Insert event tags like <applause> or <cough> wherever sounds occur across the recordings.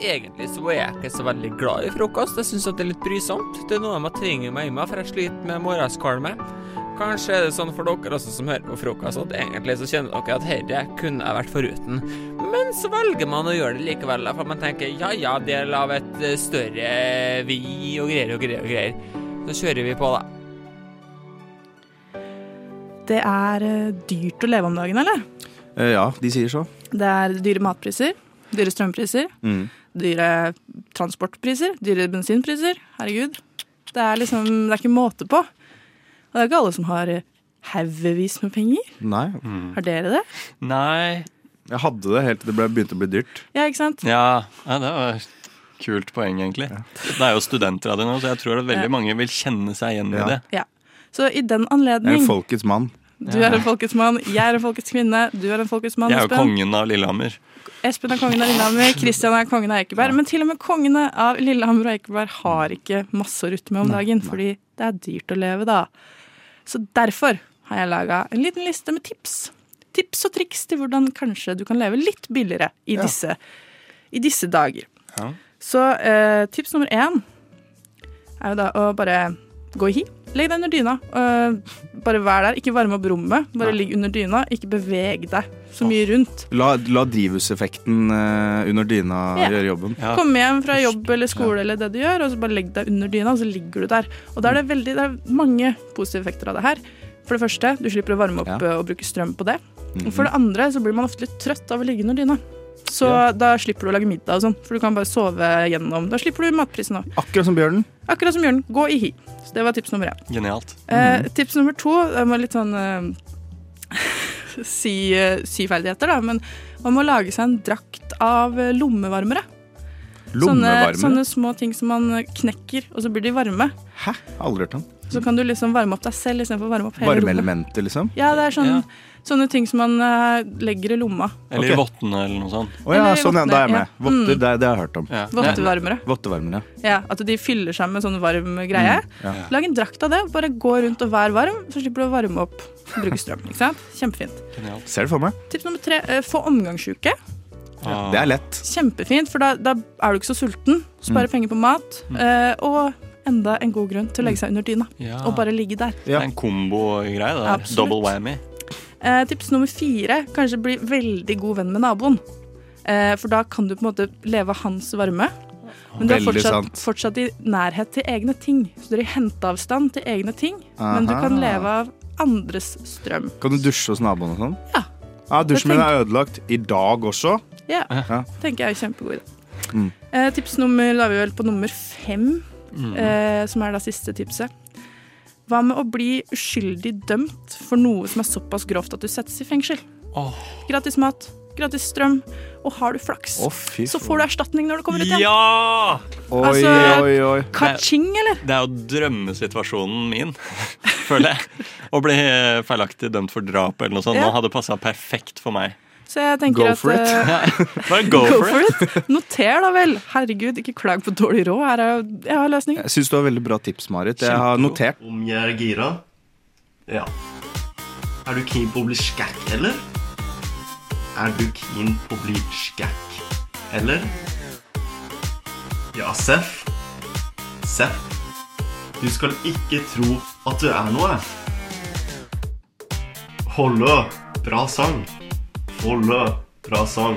egentlig så er jeg ikke så veldig glad i frokost. Jeg syns det er litt brysomt. Det er noe man trenger meg i meg, for jeg sliter med morgenskvalme. Kanskje er det sånn for dere også som hører på frokost, at egentlig så kjenner dere at dette kunne jeg vært foruten. Men så velger man å gjøre det likevel, for man tenker ja ja, del av et eh, større vi og greier og greier og greier. Så kjører vi på, da. Det er eh, dyrt å leve om dagen, eller? Eh, ja, de sier så. Det er dyre matpriser, dyre strømpriser, Mm. Dyre transportpriser, dyre bensinpriser. Herregud. Det er liksom Det er ikke måte på. Og det er ikke alle som har haugevis med penger. Nei. Har dere det? Nei. Jeg hadde det helt til det ble, begynte å bli dyrt. Ja, ikke sant? Ja, ja, det var kult poeng, egentlig. Det er jo studentradio nå, så jeg tror at veldig Ja. mange vil kjenne seg igjen i det. Ja. Så i den Jeg er en folkets mann. Du er en folkets mann, jeg er en folkets kvinne, du er en folkets mann, Jeg er jo kongen av Lillehammer. Espen er kongen av Lillehammer, Kristian er kongen av Ekeberg. Men til og med kongene av Lillehammer og Ekeberg har ikke masse å rutte med om dagen, fordi det er dyrt å leve, da. Så derfor har jeg laga en liten liste med tips. Tips og triks til hvordan kanskje du kan leve litt billigere i, disse, i disse dager. Ja. Så eh, tips nummer én er jo da å bare gå i hi. Legg deg under dyna. Eh, bare vær der. Ikke varme opp rommet. Bare ligg under dyna. Ikke beveg deg så mye rundt. La, la drivhuseffekten eh, under dyna Ja. gjøre jobben. Ja. Kom hjem fra jobb eller skole eller det du gjør, og så bare legg deg under dyna, og så ligger du der. Og da er det veldig, det er mange positive effekter av det her. For det første, du slipper å varme opp Ja. eh, og bruke strøm på det. Mhm. Og for det andre så blir man ofte litt trøtt av å ligge under dyna. Så Ja. da slipper du å lage middag og sånn, for du kan bare sove gjennom. Da slipper du matprisen òg. Akkurat som bjørnen. Akkurat som bjørnen. gå i hi. Så det var tips nummer én. Genialt. Eh, tips nummer to det var litt sånn eh, <laughs> <laughs> si, eh, syferdigheter, da. Men man må lage seg en drakt av eh, lommevarmere. Sånne, sånne små ting som man knekker, og så blir de varme. Hæ? Aldri hørt om. Så kan du liksom varme opp deg selv istedenfor å varme opp hele rommet. Varmeelementer, liksom? Ja, det er sånn, Ja. sånne ting som man uh, legger i lomma. Eller i vottene eller noe sånt. Å ja, sånn, ja, da er jeg med. votter, ja. Votter, Mm. det, det har jeg hørt om. Ja. Vottevarmere. Vottevarmere, Ja, at de fyller seg med sånn varm greie. ja. Lag en drakt av det, bare gå rundt og vær varm, så slipper du å varme opp bruke strøm. Ikke sant? Kjempefint. Genialt. Ser det for meg. Tips nummer tre, uh, få omgangsuke. Det er lett. Kjempefint, for da, da er du ikke så sulten. Sparer Mm. penger på mat. Uh, og enda en god grunn til å legge seg under dyna Ja. og bare ligge der. Det er en kombo-greie. det der. Absolutt. Double whammy. Eh, tips nummer fire kanskje bli veldig god venn med naboen. Eh, for da kan du på en måte leve hans varme. Men du er fortsatt, fortsatt i nærhet til egne ting. Så du er i henteavstand til egne ting. Men du kan leve av andres strøm. Kan du dusje hos naboen og sånn? Ja. Ja, Dusjen min er ødelagt. I dag også. Ja, Ja. tenker jeg er kjempegod idé. Mm. Eh, tips nummer, da er vi vel på nummer fem, Mm. eh, som er da siste tipset. Hva med å bli uskyldig dømt for noe som er såpass grovt at du settes i fengsel? Oh. Gratis mat, gratis strøm, og har du flaks, oh, så får du erstatning når du kommer ut igjen. Ja! Oi, Altså- oi, oi. Ka-ching, eller? Det er jo drømmesituasjonen min, <laughs> føler jeg. Å bli eh, feilaktig dømt for drap eller noe sånt. Ja. Nå hadde passa perfekt for meg. Så jeg tenker Go at for it. eh, <laughs> Bare go, <laughs> Go for it. for it. Noter da vel. Herregud, ikke klag på dårlig råd. Her er, jeg har løsningen. Jeg syns du har veldig bra tips, Marit. Jeg har notert. Om jeg er gira? Ja. Er du keen på å bli skækk, eller? Er du keen på å bli skækk, eller? Ja, Seff. Seff. Du skal ikke tro at du er noe. Holle. Bra sang. Holle. Bra sang.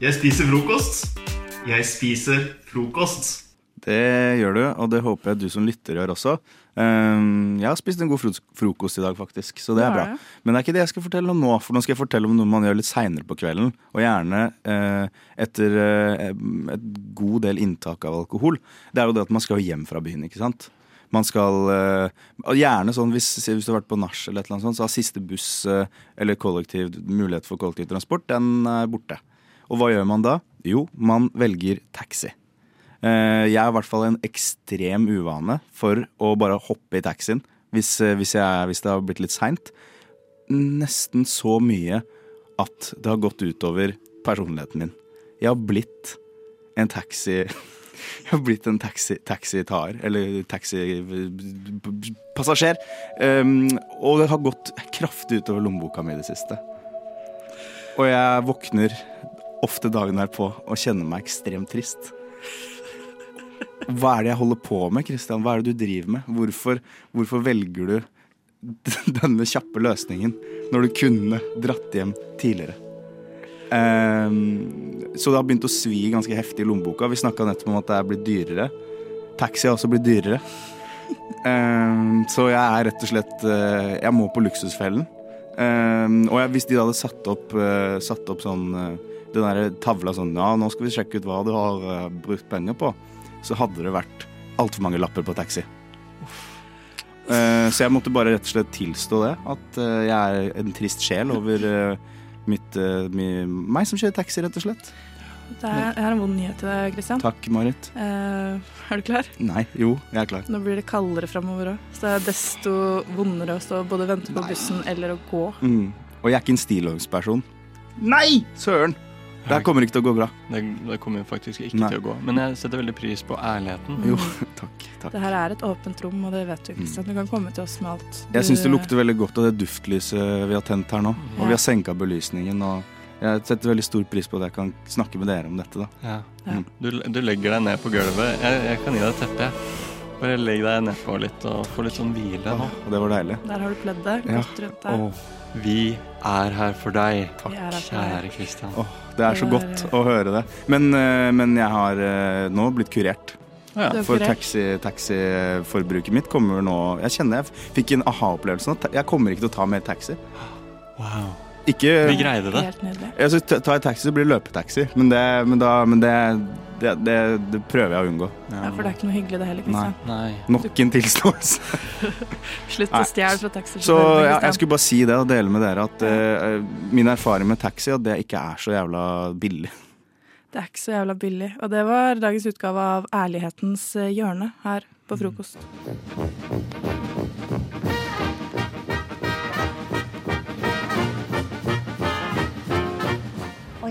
Jeg spiser frokost. Jeg spiser frokost. Det gjør du, og det håper jeg du som lytter gjør også. Um, jeg har spist en god frokost i dag, faktisk, så det er bra. Men det er ikke det jeg skal fortelle om nå, for nå skal jeg fortelle om noe man gjør litt seinere på kvelden. Og gjerne eh, etter eh, et god del inntak av alkohol. Det er jo det at man skal hjem fra byen, ikke sant. Man skal eh, Gjerne sånn hvis, hvis du har vært på nach eller et eller annet sånt, så har siste buss eh, eller kollektiv, mulighet for kollektivtransport, den er borte. Og hva gjør man da? Jo, man velger taxi. Eh, Jeg er i hvert fall en ekstrem uvane for å bare hoppe i taxien hvis, hvis, jeg, hvis det har blitt litt seint. Nesten så mye at det har gått utover personligheten min. Jeg har blitt en taxi <laughs> Jeg har blitt en taxi, taxitar, eller taxipassasjer. Um, og det har gått kraftig utover lommeboka mi i det siste. Og jeg våkner ofte dagen derpå og kjenner meg ekstremt trist. Hva er det jeg holder på med, Christian? Hva er det du driver med? Hvorfor, hvorfor velger du denne kjappe løsningen når du kunne dratt hjem tidligere? Ehm, så det har begynt å svi ganske heftig i lommeboka. Vi snakka nettopp om at det er blitt dyrere. Taxi har også blitt dyrere. Ehm, så jeg er rett og slett eh, Jeg må på luksusfellen. Ehm, og hvis de hadde satt opp, eh, satt opp sånn eh, den der tavla sånn Ja, nå skal vi sjekke ut hva du har brukt penger på. Så hadde det vært altfor mange lapper på taxi. Så jeg måtte bare rett og slett tilstå det. At jeg er en trist sjel over mitt, eh, mi, meg som kjører taxi, rett og slett. Det er, jeg har en vond nyhet til deg, Christian. Takk, Marit. Eh, er du klar? Nei, jo, jeg er klar. Nå blir det kaldere framover òg, så det er desto vondere å stå både vente på bussen eller å gå. Mm. Og jeg er ikke en stillongs-person. Nei! Søren! Det her kommer ikke til å gå bra. Det, det kommer faktisk ikke Nei. til å gå. Men jeg setter veldig pris på ærligheten. Jo, <laughs> takk. takk. Det her er et åpent rom, og det vet du, Christian. Du kan komme til oss med alt. Jeg Du- syns det lukter veldig godt av det duftlyset vi har tent her nå. Og vi har senka belysningen. Og jeg setter veldig stor pris på at jeg kan snakke med dere om dette. da. Ja. Ja. Du, du legger deg ned på gulvet. Jeg, jeg kan gi deg et teppe. Jeg. Bare legg deg nedpå litt og få litt sånn hvile. nå. Og det var deilig. Der har du pleddet Ja. godt rundt deg. Åh, Vi er her for deg, er for kjære Kristian. Oh, det er så godt å høre det. Men, eh, men jeg har eh, nå blitt kurert. Ja. For taxiforbruket taxi- mitt kommer nå Jeg kjenner jeg fikk en aha-opplevelse. nå. Jeg kommer ikke til å ta mer taxi. Wow. Ikke Vi greide det. Helt nydelig. Jeg synes, Tar jeg taxi, så blir det løpetaxi. Men det, men da, men det, det, det, det prøver jeg å unngå. Ja, for det er ikke noe hyggelig det heller, Nei. Nei. Nok en tilståelse. <laughs> Slutt å stjele fra Så ja, jeg skulle bare si det og dele med dere at uh, min erfaring med taxi at det ikke er så jævla billig. Det er ikke så jævla billig. Og det var dagens utgave av Ærlighetens eh, hjørne her på frokost. Og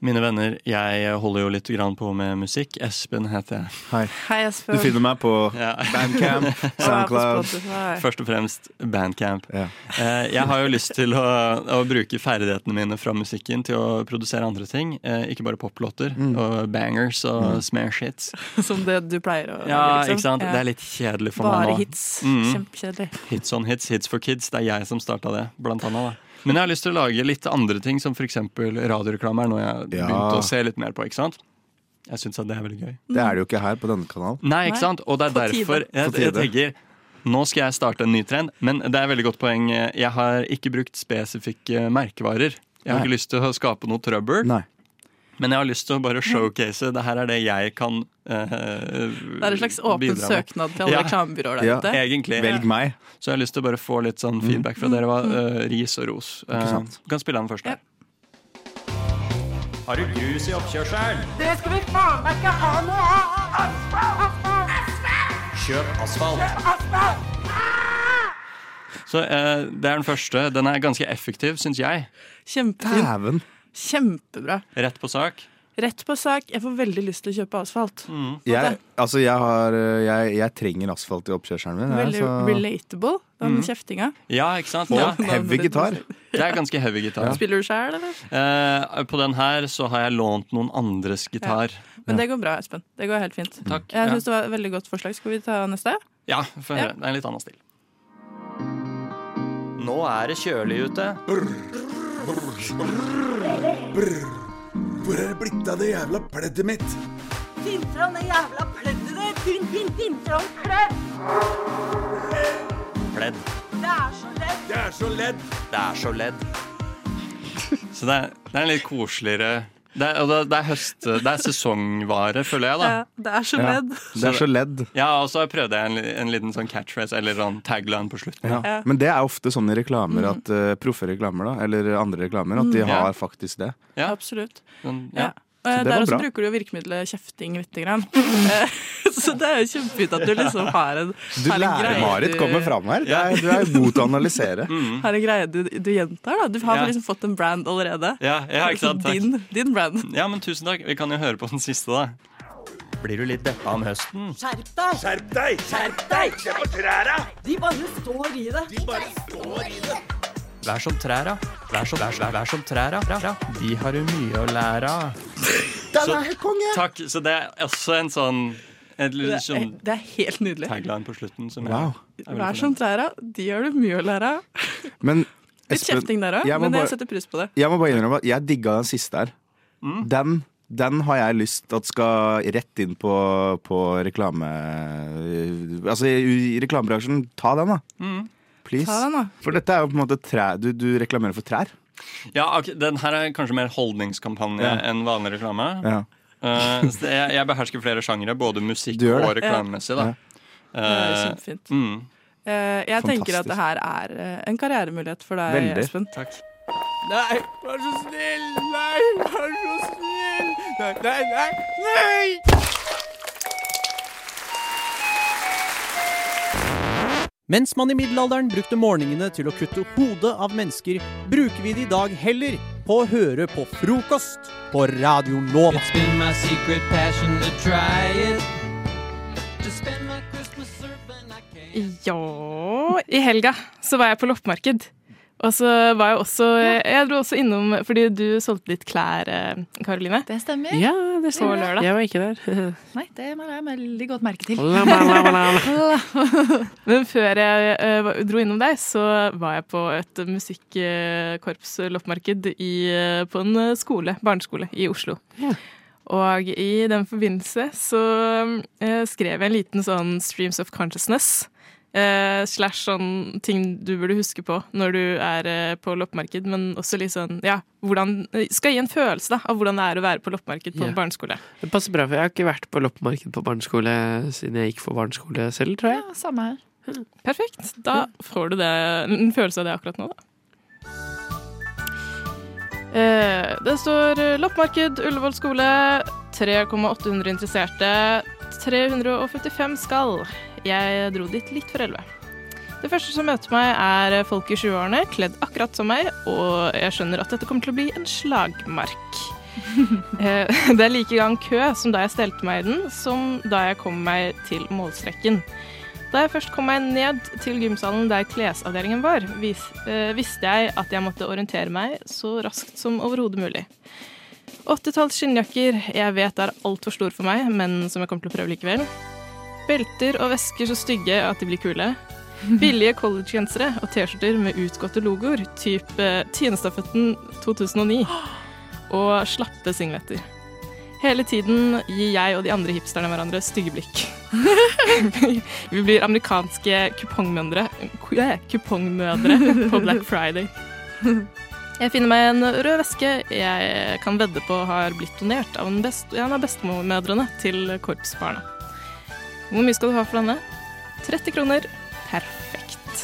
Mine venner, jeg holder jo litt grann på med musikk. Espen heter jeg. Hei. Hei, Espen. Du finner meg på Ja. Bandcamp, <laughs> Soundcloud. Først og fremst Bandcamp. Ja. Eh, Jeg har jo lyst til å, å bruke ferdighetene mine fra musikken til å produsere andre ting. Eh, Ikke bare poplåter Mm. og bangers og smash hits. <laughs> Som det du pleier å Ja, liksom. ikke sant? Ja. Det er litt kjedelig for Bare meg nå. Bare hits. Mm. Kjempekjedelig. Hits on hits, hits for kids. Det er jeg som starta det, blant annet. Da. Men jeg har lyst til å lage litt andre ting, som f.eks. radioreklame. noe jeg har Ja. begynt å se litt mer på. ikke sant? Jeg syns det er veldig gøy. Det er det jo ikke her på denne kanalen. Nei, ikke sant? Og det er derfor jeg, jeg tenker nå skal jeg starte en ny trend, men det er et veldig godt poeng. Jeg har ikke brukt spesifikke merkevarer. Jeg har Nei. ikke lyst til å skape noe trøbbel, Nei. Men jeg har lyst til å bare showcase. Det her er det jeg kan eh, Det er en slags åpen søknad til alle Ja. reklamebyråer der Ja. ute. Egentlig. Velg meg. Så jeg har lyst til å bare få litt sånn feedback fra dere. Hva, uh, ris og ros. Eh, sant. du kan spille den først Ja. her. Har du grus i oppkjørselen? Det skal vi faen meg ikke ha noe av! Kjøp asfalt. Så eh, det er den første. Den er ganske effektiv, syns jeg. Kjempefin. Kjempebra. Rett på sak. Rett på sak. Jeg får veldig lyst til å kjøpe asfalt. Jeg, altså, jeg, har, eh, jeg, jeg trenger asfalt i oppkjørselen min. Veldig så- relatable, den kjeftinga. Ja, ikke sant? Og Ja, heavy gitar. det er ganske heavy gitar. Spiller du sjæl, eller? Eh, på den her så har jeg lånt noen andres gitar. Men det går bra, Espen. Det går helt fint. Takk. Jeg Ja, synes det var et veldig godt forslag. Skal vi ta neste? ja få høre. Det er en litt annen stil. Nå er det kjølig ute. Hvor er det blitt av det jævla pleddet mitt? Finn fram det jævla pleddet ditt! Finn, finn, finn fram pledd! Pledd. Det er så ledd. Det er så ledd. Det er så ledd. Så det er, det er en litt koseligere det er, det, det er høst... Det er sesongvare, føler jeg, da. Ja, det er så Ja. ledd. Det er så ledd. Ja, og så prøvde jeg en, en liten sånn catchphrase, eller sånn tagline på slutten. Ja. Ja. Men det er ofte sånn i reklamer at uh, proffe reklamer, da, eller andre reklamer, at de Ja. har faktisk det. Ja. Absolutt. Sånn, Ja. Eh, det Der også bra. bruker du jo virkemidlet kjefting lite grann. <laughs> Eh, Så det er jo kjempefint at du liksom har en, Du har en lærer-Marit kommer fram her. Det er, du er god til å analysere. <laughs> Har en greie du, du gjentar, da. Du har Ja. liksom fått en brand allerede. Ja, ja, ikke sant? Takk. Din, din brand. Ja, men tusen takk. Vi kan jo høre på den siste, da. Blir du litt deppa om høsten? Skjerp deg! Skjerp deg! Skjerp deg! Se på trærne! De bare står i det. De bare står i det. Vær som træra. Vær som, vær, vær, vær som træra. De har jo mye å lære av. Den er helt konge! Takk. Så det er også en sånn en Det liten er, sånn det er helt nydelig. tagline på slutten. Som Wow. jeg, jeg Vær som træra, de har du mye å lære av. Men Litt kjefting der òg, men bare- jeg setter pris på det. jeg må bare innrømme at jeg digga den siste her. Mm. Den, den har jeg lyst at skal rett inn på, på reklame... Altså i i reklamebransjen. Ta den, da. Mm. Please. Ta den, da. For dette er jo på en måte trær Du, du reklamerer for trær. Ja, Den her er kanskje mer holdningskampanje Ja. enn vanlig reklame. Ja. Eh, så det, jeg, jeg behersker flere sjangere, både musikk Du gjør og det. reklamemessig. da. Det er Eh, kjempefint. mm, Eh, Jeg tenker at Fantastisk. det her er eh, en karrieremulighet for deg, Veldig. Espen. takk. Nei, vær så snill! Nei, vær så snill! Nei, nei, nei! nei! Mens man i middelalderen brukte morgenene til å kutte hodet av mennesker, bruker vi det i dag heller på å høre på frokost på Radio Nova. Ja I helga så var jeg på loppemarked. Og så var jeg også Jeg dro også innom fordi du solgte litt klær, eh, Karoline. Det stemmer. Ja, det På lørdag. Jeg var ikke der. <laughs> Nei, det må jeg veldig godt merke til. <laughs> Men før jeg eh, dro innom deg, så var jeg på et musikkorps-loppemarked i, eh, på en skole, barneskole i Oslo. Og i den forbindelse så skrev jeg en liten sånn Streams of Consciousness. Eh, slash sånn ting du burde huske på når du er eh, på loppemarked, men også litt sånn ja, hvordan Skal gi en følelse da, av hvordan det er å være på loppemarked på Ja. en barneskole. Det passer bra, for jeg har ikke vært på loppemarked på barneskole siden jeg gikk for barneskole selv, tror jeg. Ja, samme her. Perfekt. Da får du det, en følelse av det akkurat nå, da. Eh, det står eh, loppemarked, Ullevål skole, 3,800 interesserte, 355 skal. Jeg dro dit litt for 11. Det første som møter meg, er folk i 20-årene, kledd akkurat som meg, og jeg skjønner at dette kommer til å bli en slagmark. <laughs> Eh, <laughs> Det er like gang kø som da jeg stelte meg i den, som da jeg kom meg til målstreken. Da jeg først kom meg ned til gymsalen der klesavdelingen var, vis, eh, visste jeg at jeg måtte orientere meg så raskt som overhodet mulig. 80-talls skinnjakker, jeg vet er altfor stor for meg, men som jeg kommer til å prøve likevel. Belter og vesker så stygge at de blir kule. Billige collegegensere og T-skjorter med utgåtte logoer, type Tinestafetten 2009. Og slappe singletter. Hele tiden gir jeg og de andre hipsterne hverandre stygge blikk. <laughs> Vi blir amerikanske kupongmødre kupongmødre på Black Friday. Jeg finner meg en rød veske jeg kan vedde på har blitt donert av best, av bestemødrene til korpsbarna. Hvor mye skal du ha for denne? 30 kroner. Perfekt.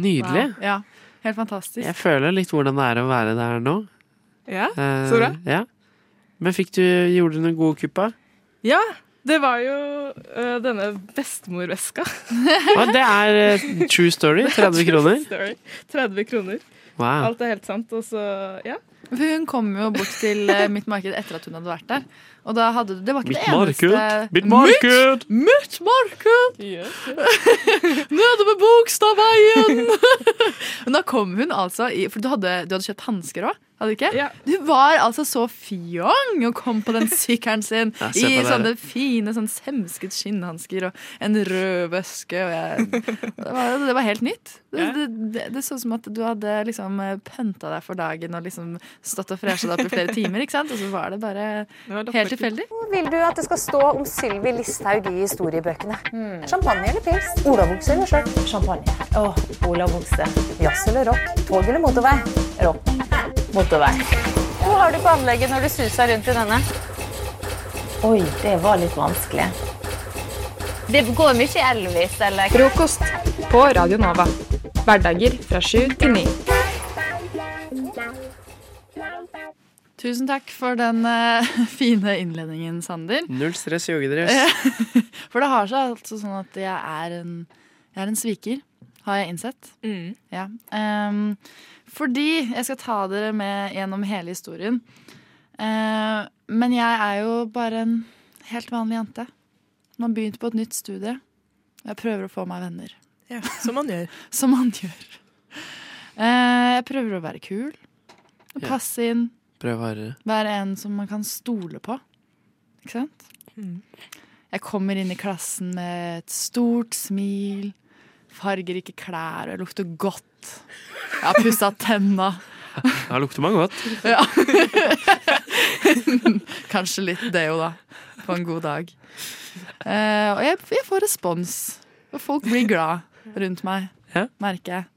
Nydelig. Wow. Ja, helt fantastisk. Jeg føler litt hvordan det er å være der nå. Ja, Eh, så bra. Ja. Men fikk du, gjorde du noen gode kupp. Ja, det var jo uh, denne bestemorveska. <laughs> ah, det er uh, true story. <laughs> 30 kroner. Story. 30 kroner. Wow. Alt er helt sant. Og så, ja. Hun kom jo bort til mitt marked etter at hun hadde vært der. Og da hadde du Det var ikke Mitt det eneste marked, mitt marked. Mitt, mitt marked! <laughs> Nede ved Bogstadveien! <laughs> Men da kom hun altså i For du hadde, du hadde kjøpt hansker òg? Hadde du ikke? Du var altså så fjong og kom på den sykkelen sin <laughs> Ja, i sånne fine sånn semsket skinnhansker og en rød veske. Og jeg, det, var, det var helt nytt. Det, det, det, det så ut som at du hadde liksom pønta deg for dagen og liksom stått og fresha deg opp i flere timer. ikke sant? Og så var det bare helt tilfeldig. Hvor vil du at det skal stå om Sylvi Listhaug i historiebøkene? Champagne eller pils? Olabukse eller skjørt? Champagne. Åh, olabukse. Jazz eller rock? Tog eller motorvei? Rock. Motorvei. Hvor har du på anlegget når du suser rundt i denne? Oi, det var litt vanskelig. Det går mye Elvis, eller? Frokost på Radio Nova. Hverdager fra sju til ni. Tusen takk for den uh, <laughs> fine innledningen, Sander. Null stress, joggedress. <laughs> For det har seg altså sånn at jeg er en, jeg er en sviker, har jeg innsett. Ja. Ehm, fordi jeg skal ta dere med gjennom hele historien. Eh, men jeg er jo bare en helt vanlig jente. Man har begynt på et nytt studie. Jeg prøver å få meg venner. Ja, som man gjør. <laughs> Som man gjør. Eh, jeg prøver å være kul. Og Ja. passe inn. Prøv å være Være en som man kan stole på. Ikke sant? Jeg kommer inn i klassen med et stort smil, fargerike klær, og jeg lukter godt. Jeg har pussa tenna. Da lukter man godt. Ja. <laughs> Kanskje litt deo, da. På en god dag. Uh, og jeg, jeg får respons. Og folk blir glad rundt meg, merker jeg.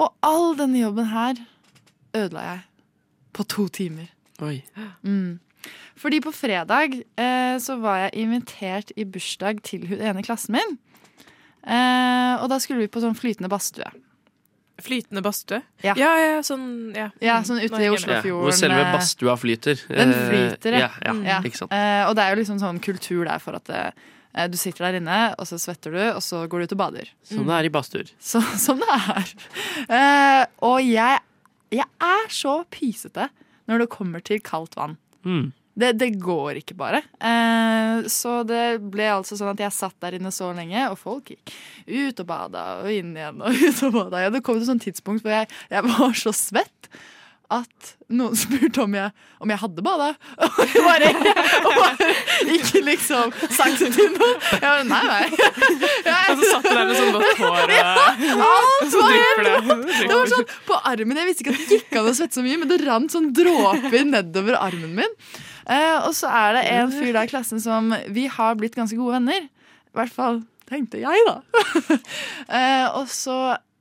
Og all denne jobben her ødela jeg på to timer. Oi. Mm. Fordi på fredag uh, så var jeg invitert i bursdag til hun ene klassen min. Eh, og da skulle vi på sånn flytende badstue. Flytende badstue? Ja. ja, ja, sånn, ja. Ja, sånn ute i Oslofjorden. Hvor selve eh, badstua flyter. Den Eh, flyter, ja. ja, Ja. Ikke sant. Eh, og det er jo liksom sånn kultur der for at eh, du sitter der inne, og så svetter du, og så går du ut og bader. Som det er i badstuer. Som det er. Eh, og jeg, jeg er så pysete når det kommer til kaldt vann. Mm. Det, det går ikke bare. Eh, så det ble altså sånn at jeg satt der inne så lenge, og folk gikk ut og bada og inn igjen og <laughs> ut og bada. Ja, det kom til et sånt tidspunkt hvor jeg, jeg var så svett at noen <laughs> spurte om jeg, om jeg hadde bada. <laughs> Og jeg bare, og bare ikke liksom sagt det til noen. Jeg bare, nei, nei. Og så satt du der med sånn vått hår og Alt Så var helt Det var sånn på armen. Jeg visste ikke at det gikk an å svette så mye, men det rant sånn dråper nedover armen min. Eh, og så er det en fyr der i klassen som Vi har blitt ganske gode venner. I hvert fall tenkte jeg, da. <laughs> eh, og så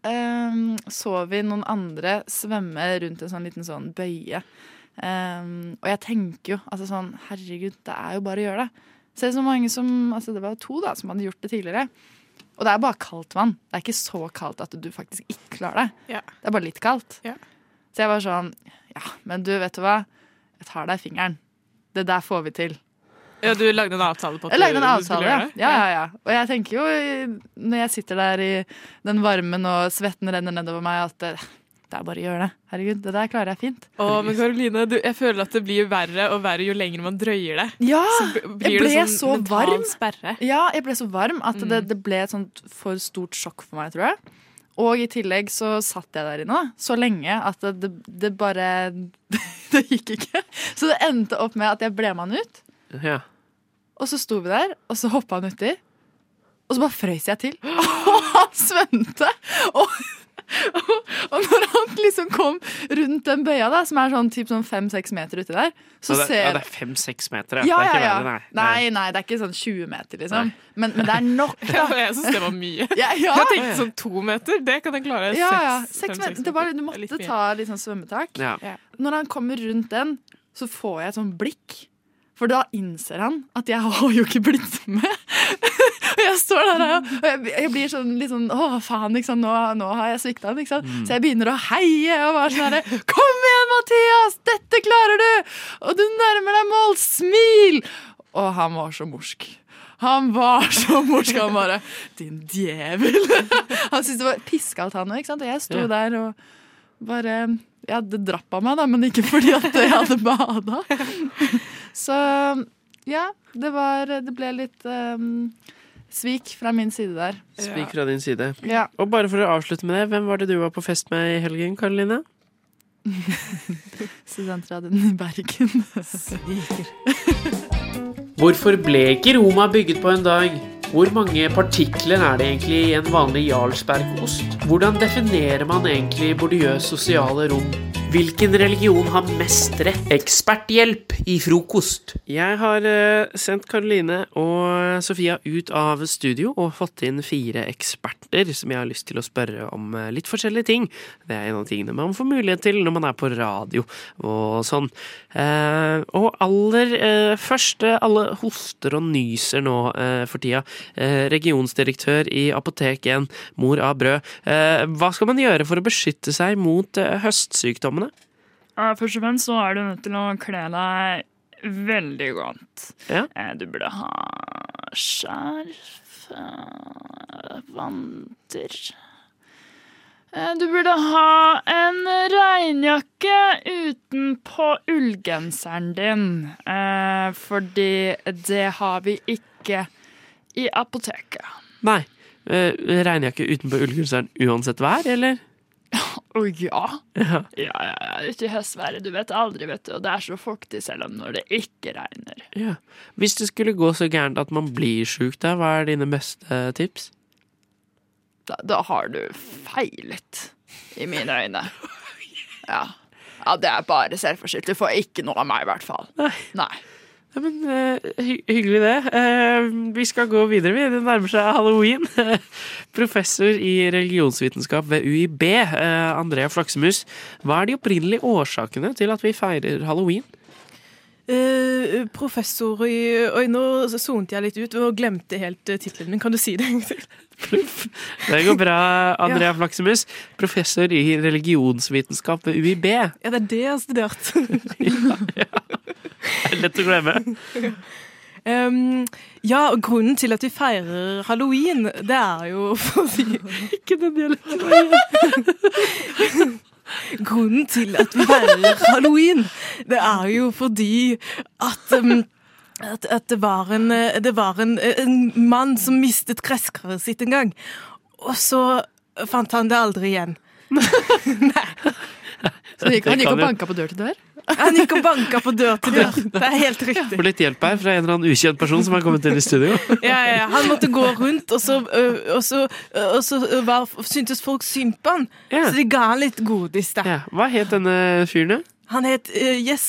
eh, så vi noen andre svømme rundt en sånn liten sånn bøye. Eh, og jeg tenker jo altså sånn Herregud, det er jo bare å gjøre det. Se så mange som Altså, det var to da som hadde gjort det tidligere. Og det er bare kaldt vann. Det er ikke så kaldt at du faktisk ikke klarer det. Ja. Det er bare litt kaldt. Ja. Så jeg var sånn Ja, men du, vet du hva? Jeg tar deg i fingeren. Det der får vi til. Ja, du lagde en avtale på at Jeg lagde en avtale, ja. ja, ja, ja. Og jeg tenker jo, når jeg sitter der i den varmen og svetten renner nedover meg, at det, det er bare å gjøre det. Herregud, det der klarer jeg fint. Å, men Karoline, du, jeg føler at det blir verre og verre jo lenger man drøyer det. Ja, jeg ble sånn så varm. sperre. Ja, jeg ble så varm at det, det ble et sånt for stort sjokk for meg, tror jeg. Og i tillegg så satt jeg der inne da, så lenge at det, det, det bare <laughs> Det gikk ikke. Så det endte opp med at jeg ble med han ut. Ja. Og så sto vi der, og så hoppa han uti. Og så bare frøys jeg til. <laughs> Og han svømte! Og, og, når han liksom kom rundt den bøya, da, som er sånn, typ sånn fem-seks meter uti der, så det, ser ja, det er fem-seks meter, ja, Det er ja, ikke ja. verre, nei. Nei, nei, det er ikke sånn 20 meter, liksom. Men, men det er nok, da. Jeg syns det var mye. Ja, ja. Jeg tenkte sånn to meter, det kan jeg klare. Ja, ja. Seks, Seks meter. Det var, du måtte litt ta litt sånn svømmetak. Ja. Når han kommer rundt den, så får jeg et sånn blikk. For da innser han at jeg <laughs> har jo ikke blitt med. og jeg står der og jeg, jeg blir sånn litt sånn Å, faen, liksom. Nå, nå har jeg svikta. Ikke? Mm. Så jeg begynner å heie og bare sånn herre Kom igjen, Mathias! Dette klarer du! Og du nærmer deg mål! Smil! Og han var så morsk. Han var så morsk. Han bare Din djevel! Han syntes det var piskalt han òg. Og jeg sto der og bare Ja, det drappa meg, da, men ikke fordi at jeg hadde bada. Så ja, det var Det ble litt um, svik fra min side der. Svik fra din side. Ja. Og bare for å avslutte med det, hvem var det du var på fest med i helgen, Karoline? <laughs> Studentradioen i Bergen. <laughs> Hvorfor ble ikke Roma bygget på en dag? Hvor mange partikler er det egentlig i en vanlig Jarlsbergost? Hvordan definerer man egentlig bordiøs sosiale rom? Hvilken religion har mest rett? Eksperthjelp i frokost. Jeg har eh, sendt Karoline og Sofia ut av studio og fått inn fire eksperter som jeg har lyst til å spørre om eh, litt forskjellige ting. Det er en av tingene man får mulighet til når man er på radio og sånn. Eh, og aller først, alle hoster og nyser nå for tida. Regionsdirektør i Apotek 1, mor av brød. Hva skal man gjøre for å beskytte seg mot høstsykdommen? Først og fremst så er du nødt til å kle deg veldig godt. Ja. Eh, Du burde ha skjerf, eh, vanter Eh, Du burde ha en regnjakke utenpå ullgenseren din. Eh, fordi det har vi ikke i apoteket. Nei. Eh, Regnjakke utenpå ullgenseren uansett vær, eller? <laughs> Å ja. Ja. Ja, ja, ja. Ute i høstværet. Du vet aldri, vet du. Og det er så fuktig selv om når det ikke regner. Ja. Hvis det skulle gå så gærent at man blir sjuk, der, hva er dine beste tips? Da, da har du feilet, i mine øyne. <laughs> Ja. ja, det er bare selvforskyldt. Du får ikke noe av meg, i hvert fall. Nei. Ja, men eh, hy Hyggelig, det. Eh, vi skal gå videre. vi. Det nærmer seg halloween. <laughs> Professor i religionsvitenskap ved UiB, eh, Andrea Flaksemus. Hva er de opprinnelige årsakene til at vi feirer halloween? Uh, professor i Oi, nå sonet jeg litt ut og glemte helt tittelen min. Kan du si det en gang til? <laughs> Det går bra, Andrea Flaksemus. Professor i religionsvitenskap ved UiB. Ja, det er det jeg har studert. <laughs> Det er lett å glemme. Um, ja, og grunnen til at vi feirer halloween, det er jo fordi <laughs> Ikke den dialekten. <laughs> Grunnen til at vi feirer halloween, det er jo fordi at um, at, at det var, en, det var en, en mann som mistet gresskaret sitt en gang. Og så fant han det aldri igjen. <laughs> Nei. Så han gikk, han gikk og banka på dør til dør? Han gikk og banka på dør til dør. Det er helt riktig. Får litt hjelp her fra en eller annen ukjent person som har kommet inn i studio. <laughs> Ja, ja. Han måtte gå rundt, og så, og så, og så var, syntes folk synd på han. Ja. Så de ga han litt godis, da. Ja. Hva het denne fyren? da? Han het uh, Yes.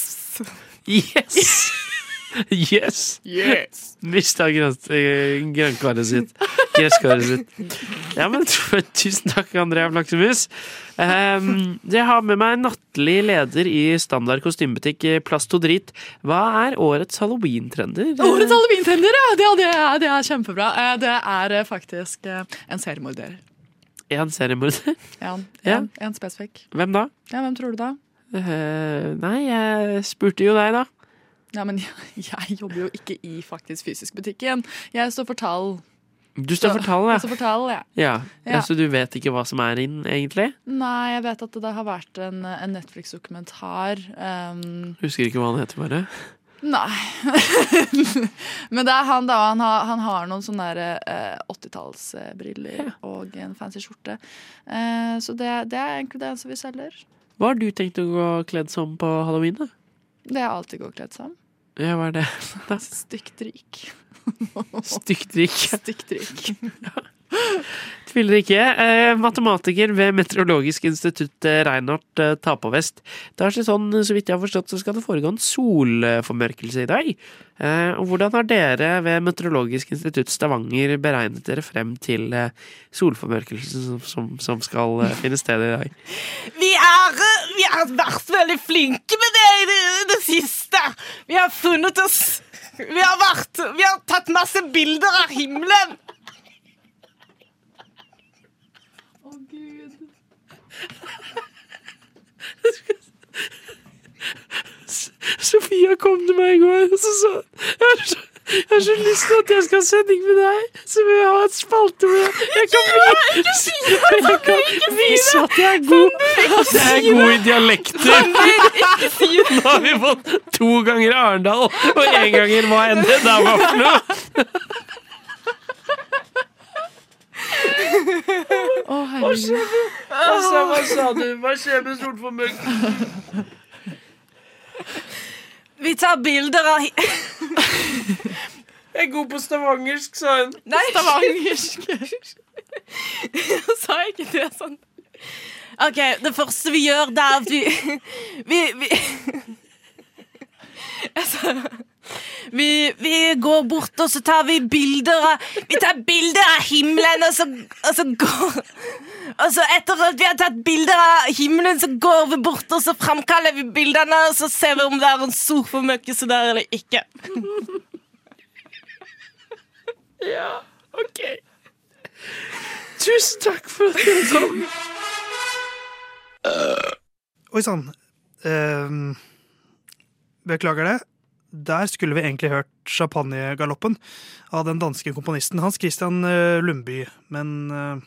Yes! <laughs> Yes! Yes. Mista eh, grønnkaret sitt. Gresskaret sitt. Ja, men <laughs> tusen takk, Andrea Flaksemus. Um, jeg har med meg nattlig leder i standard kostymebutikk eh, Plast og Drit. Hva er årets halloween-trender? Årets halloweentrender, ja! Det, det, er- det er kjempebra. Eh, Det er eh, faktisk eh, en seriemorder. En seriemorder? En, Ja. en, en spesifikk. Hvem da? Ja, hvem tror du da? Uh, nei, jeg spurte jo deg, da. Ja, men jeg, <laughs> jeg jobber jo ikke i faktisk fysisk butikken. Jeg står for tall. Du står for tall, Jeg står for tall, ja. ja. ja. Ja. Så du vet ikke hva som er inn, egentlig? Nei, jeg vet at det har vært en, en Netflix-dokumentar. Um, Husker ikke hva han heter, bare. nei. <laughs> Men det er han, da. Han har, han har noen sånne eh, 80-tallsbriller og en fancy skjorte. Eh, så det, det er egentlig det eneste vi selger. Hva har du tenkt å gå kledd som på halloween, da? Det jeg alltid går kledd som. Ja, hva er det? da? <laughs> Stygt rik. Stygt rik. Stygt rik. <laughs> <laughs> Tviler ikke. Eh, matematiker ved Meteorologisk institutt eh, Reinhardt eh, tar. Det er sånn, så vidt jeg har forstått, så skal det foregå en solformørkelse i dag. Eh, og hvordan har dere ved Meteorologisk institutt Stavanger beregnet dere frem til solformørkelsen som, som, som skal finne sted i dag? <laughs> Vi, er, vi har vært veldig flinke med det i det, det siste. Vi har funnet oss Vi har vært Vi har tatt masse bilder av himmelen. <laughs> Sofia kom til meg i går og så sa jeg har så, lyst til at jeg skal ha sending med deg, så vil jeg ha et spalte hvor jeg, jeg kan, <laughs> Ikke si det, jeg kan vise at jeg er god, at jeg er god i dialekter. <laughs> Nå har vi fått to ganger Arendal og én ganger hva enn det der var for noe. Å, Hva skjer med, altså, hva sa du? Hva skjer med solformørkelsen? Vi tar bilder av Jeg er god på stavangersk, sa hun. Nei, stavangersk. <laughs> Jeg sa ikke det sånn. OK, det første vi gjør, det er at vi Vi, vi <laughs> Jeg sa vi, vi går bort, og så tar vi bilder av Vi tar bilder av himmelen, og så, og så går Og så etter at vi har tatt bilder av himmelen, så går vi bort, og så framkaller vi bildene, og så ser vi om det er en solformørkelse der eller ikke. <laughs> Ja, OK. Tusen takk for at dere kom. Oi sann. Um, beklager det. Der skulle vi egentlig hørt Champagnegaloppen av den danske komponisten Hans Christian eh, Lundby, men eh,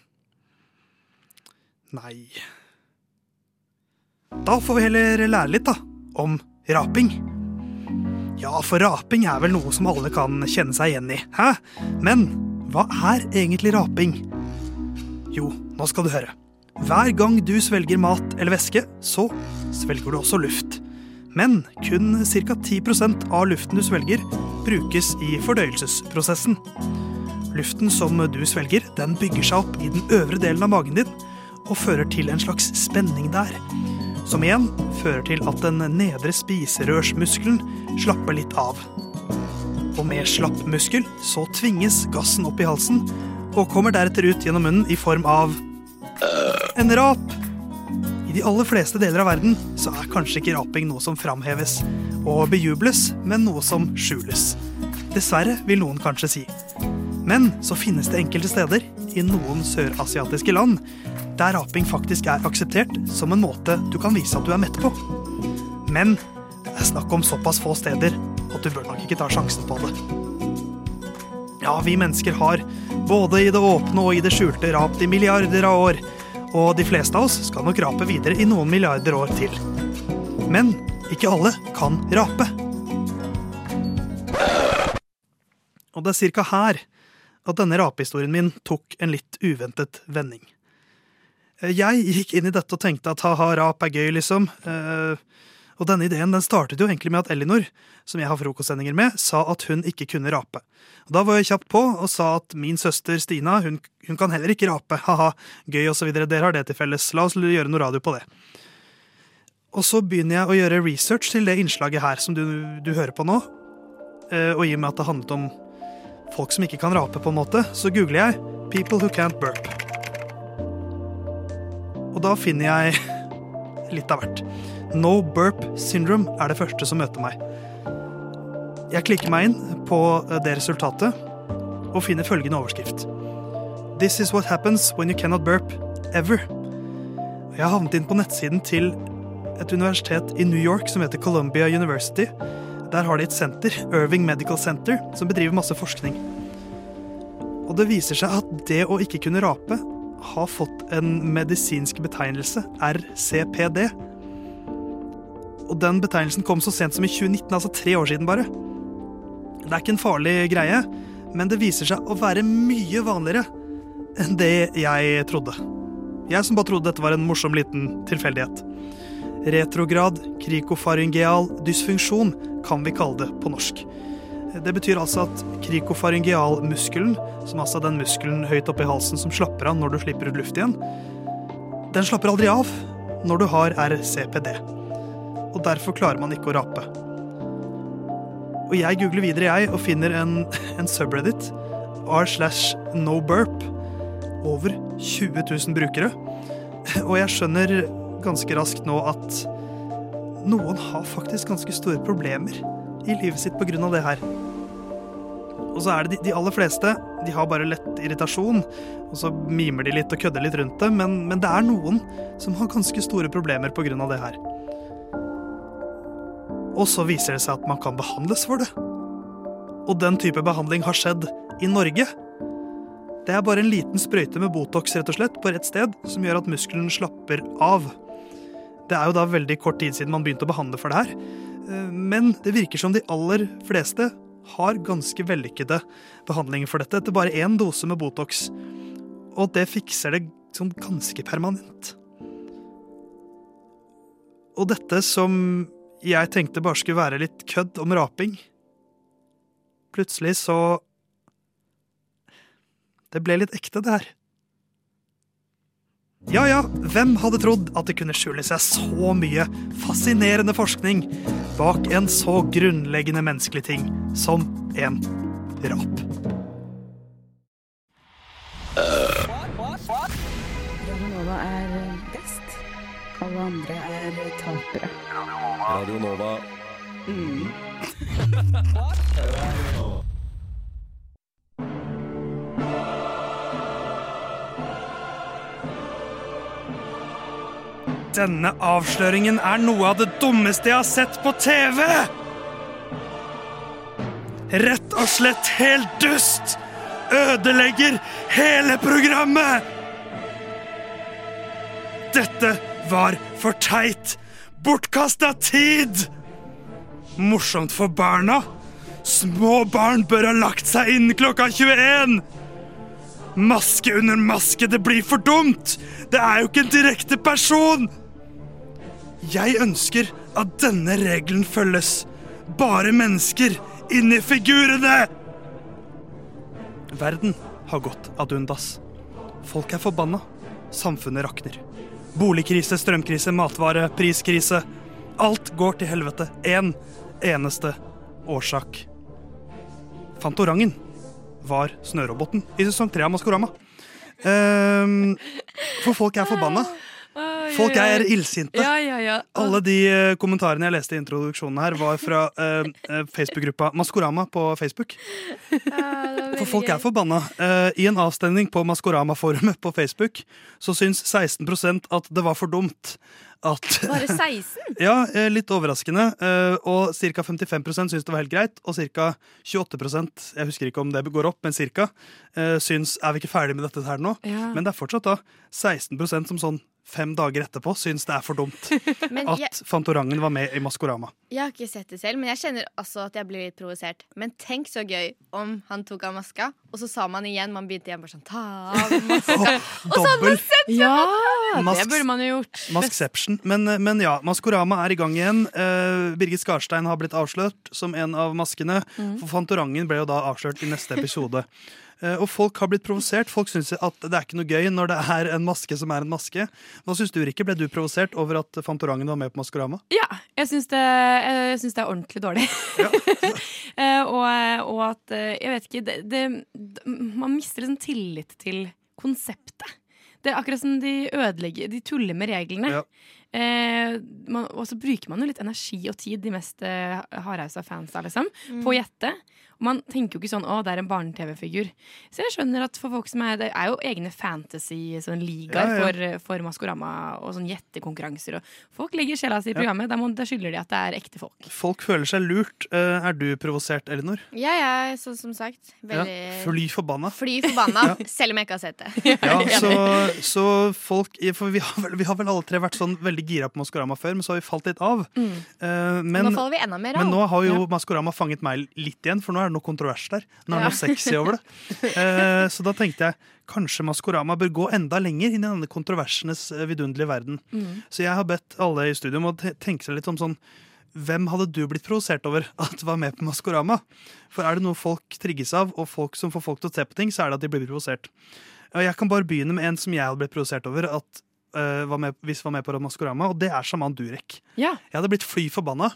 Nei. Da får vi heller lære litt, da, om raping. Ja, for raping er vel noe som alle kan kjenne seg igjen i, hæ? Men hva er egentlig raping? Jo, nå skal du høre. Hver gang du svelger mat eller væske, så svelger du også luft. Men kun ca. 10% av luften du svelger, brukes i fordøyelsesprosessen. Luften som du svelger, den bygger seg opp i den øvre delen av magen din og fører til en slags spenning der. Som igjen fører til at den nedre spiserørsmuskelen slapper litt av. Og med slapp muskel så tvinges gassen opp i halsen og kommer deretter ut gjennom munnen i form av en rap. De aller fleste deler av verden så er kanskje ikke raping noe som framheves og bejubles, men noe som skjules. Dessverre, vil noen kanskje si. Men så finnes det enkelte steder, i noen sørasiatiske land, der raping faktisk er akseptert som en måte du kan vise at du er mett på. Men det er snakk om såpass få steder at du bør nok ikke ta sjansen på det. Ja, vi mennesker har, både i det åpne og i det skjulte, rapt i milliarder av år. Og de fleste av oss skal nok rape videre i noen milliarder år til. Men ikke alle kan rape. Og det er cirka her at denne rapehistorien min tok en litt uventet vending. Jeg gikk inn i dette og tenkte at ha-ha, rap er gøy, liksom. Eh, Og denne ideen den startet jo egentlig med at Elinor, som jeg har frokostsendinger med, sa at hun ikke kunne rape. Og Da var jeg kjapt på og sa at min søster Stina hun, hun kan heller ikke rape. <laughs> Ha-ha, gøy osv. Dere har det til felles. La oss gjøre noe radio på det. Og så begynner jeg å gjøre research til det innslaget her som du, du hører på nå. Eh, Og i og med at det handlet om folk som ikke kan rape, på en måte, så googler jeg 'People who can't burp'. Og da finner jeg <laughs> litt av hvert. No burp syndrome er det første som møter meg. Jeg klikker meg inn på det resultatet og finner følgende overskrift. This is what happens when you cannot burp ever. Jeg har havnet inn på nettsiden til et universitet i New York som heter Columbia University. Der har de et senter, Irving Medical Center, som bedriver masse forskning. Og det viser seg at det å ikke kunne rape har fått en medisinsk betegnelse, RCPD. Og den betegnelsen kom så sent som i 2019, altså tre år siden bare. Det er ikke en farlig greie, men det viser seg å være mye vanligere enn det jeg trodde. Jeg som bare trodde dette var en morsom liten tilfeldighet. Retrograd krikofaryngeal dysfunksjon kan vi kalle det på norsk. Det betyr altså at krikofaryngealmuskelen, som altså er den muskelen høyt oppe i halsen som slapper av når du slipper ut luft igjen, den slapper aldri av når du har RCPD. Og derfor klarer man ikke å rape. Og jeg googler videre, jeg, og finner en, <laughs> en subreddit, r slash no burp, over 20 000 brukere. Og jeg skjønner ganske raskt nå at noen har faktisk ganske store problemer i livet sitt pga. det her. Og så er det de, de aller fleste de har bare lett irritasjon, og så mimer de litt og kødder litt rundt det, men, men det er noen som har ganske store problemer pga. det her. Og så viser det seg at man kan behandles for det. Og den type behandling har skjedd i Norge. Det er bare en liten sprøyte med Botox rett og slett på rett sted som gjør at muskelen slapper av. Det er jo da veldig kort tid siden man begynte å behandle for det her. Eh, Men det virker som de aller fleste har ganske vellykkede behandlinger for dette etter bare én dose med Botox. Og det fikser det sånn ganske permanent. Og dette som jeg tenkte bare skulle være litt kødd om raping Plutselig så Det ble litt ekte, det her. Ja ja, hvem hadde trodd at det kunne skjule seg så mye fascinerende forskning bak en så grunnleggende menneskelig ting som en rap? Hva er. Alle andre er tapere. Radio Nova. Mm. Denne avsløringen er noe av det dummeste jeg har sett på TV! Rett og slett helt dust! Ødelegger hele programmet! Dette var for teit! Bortkasta tid! Morsomt for barna. Små barn bør ha lagt seg inn klokka 21! Maske under maske, det blir for dumt! Det er jo ikke en direkte person! Jeg ønsker at denne regelen følges. Bare mennesker inni figurene! Verden har gått ad undas. Folk er forbanna. Samfunnet rakner. Boligkrise, strømkrise, matvare, priskrise. Alt går til helvete. Én eneste årsak. Fantorangen var snøroboten i sesong tre av Maskorama. Um, for folk er forbanna. Folk er illsinte. Ja, ja, ja. Alle de eh, kommentarene jeg leste i introduksjonen her, var fra eh, Facebook-gruppa Maskorama på Facebook. For folk er forbanna. Uh, I en avstemning på Maskorama-forumet på Facebook så syns 16% at det var for dumt at Bare 16? <laughs> Ja, litt overraskende. Uh, Og ca. 55 syns det var helt greit, og ca. 28% jeg husker ikke om det går opp, men ca. syns er vi ikke ferdig med dette her nå. Men det er fortsatt da 16% som sånn fem dager etterpå syns det er for dumt <laughs> at jeg- Fantorangen var med i Maskorama. Jeg har ikke sett det selv, men jeg kjenner også at jeg blir litt provosert. Men tenk så gøy om han tok av maska, og så sa man igjen Man begynte igjen bare sånn Ta av <laughs> maska. og så hadde man sett Ja, Mask- det burde man jo gjort. <laughs> Maskception. Men, men ja, Maskorama er i gang igjen. Uh, Birgit Skarstein har blitt avslørt som en av maskene. Mm. For Fantorangen ble jo da avslørt i neste episode. Eh, og folk har blitt provosert. Folk syns at det er ikke noe gøy når det er en maske som er en maske. Hva syns du, Rikke? Ble du provosert over at Fantorangen var med på Maskorama? Ja, jeg syns det, jeg syns det er ordentlig dårlig. <laughs> Eh, og, og at eh, Jeg vet ikke det, det, Man mister liksom tillit til konseptet. Det er akkurat som de ødelegger De tuller med reglene. Eh, man, og så bruker man jo litt energi og tid, de mest eh, hardhausa fansa, liksom, Mm. på å gjette. Og man tenker jo ikke sånn 'å, det er en barne-TV-figur'. Så jeg skjønner at for folk som er Det er jo egne fantasy sånn Ja, ja. for, for Maskorama og sånn gjettekonkurranser. Og folk legger sjela si i programmet. Da, da skylder de at det er ekte folk. Folk føler seg lurt. Eh, er du provosert, Elinor? Jeg er, sånn som sagt, Ja. veldig Fly forbanna. Fly forbanna, <laughs> selv om jeg ikke har sett det. <laughs> Ja, så, så folk For vi har, vel, vi har vel alle tre vært sånn veldig gira på Maskorama før, men så har vi falt litt av. Mm. Eh, men, Nå faller vi enda mer av. Men nå har jo Ja. Maskorama fanget meg litt igjen, for nå er det noe kontrovers der. Nå er det noe sexy over det. <laughs> Eh, så da tenkte jeg kanskje Maskorama bør gå enda lenger inn i denne kontroversenes eh, vidunderlige verden. Mm. Så jeg har bedt alle i studio om å tenke seg litt om sånn hvem hadde du blitt provosert over <laughs> at var med på Maskorama? For er det noe folk trigges av, og folk som får folk til å se på ting, så er det at de blir provosert. Og jeg kan bare begynne med en som jeg hadde blitt provosert over at uh, var med, hvis var med på Maskorama, og det er Shaman Durek. Ja. Jeg hadde blitt fly forbanna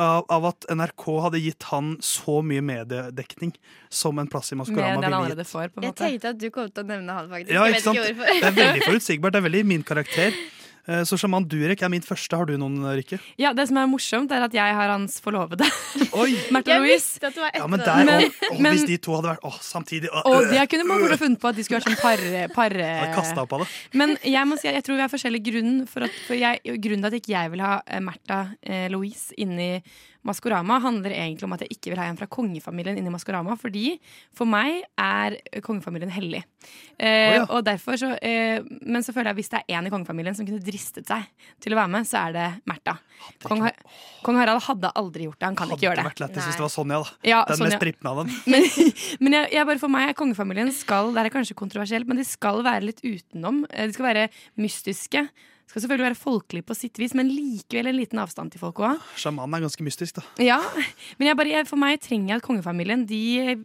av, av at NRK hadde gitt han så mye mediedekning som en plass i Maskorama ville gitt. får, på en Jeg tenkte at du kom til å nevne han, faktisk. Ja, jeg vet ikke hvorfor. Det er veldig forutsigbart. Det er veldig min karakter. Eh, Så sjaman Durek er min første. Har du noen, Rikke? Ja, Det som er morsomt, er at jeg har hans forlovede. <laughs> Oi! Märtha Louise. Ja, men der, Men- å, å, men- Hvis de to hadde vært å, samtidig å, Og øh, det kunne man burde funnet på at de skulle vært sånn par... par hadde kastet opp av. <laughs> Men jeg må si at jeg tror vi har forskjellig grunn for at, for jeg, grunnen til at ikke jeg vil ha eh, Märtha eh, Louise inni Maskorama, handler egentlig om at jeg ikke vil ha en fra kongefamilien inni Maskorama. Fordi for meg er kongefamilien hellig. Eh, oh, ja. og derfor så, eh, men så føler jeg at hvis det er en i kongefamilien som kunne dristet seg til å være med, så er det Märtha. Kong, Har- Kong Harald hadde aldri gjort det. Han kan Hadde ikke gjøre det. det. vært lættis hvis det var Sonja, da. Ja, Den Sonja. mest prippende av dem. <laughs> Men, men jeg, jeg bare for meg, kongefamilien skal Det er kanskje kontroversielt, men de skal være litt utenom. Eh, De skal være mystiske. Skal selvfølgelig være folkelig på sitt vis, men likevel en liten avstand til folk òg. Sjamanen er ganske mystisk, da. Ja, men jeg bare, jeg, for meg trenger jeg at kongefamilien De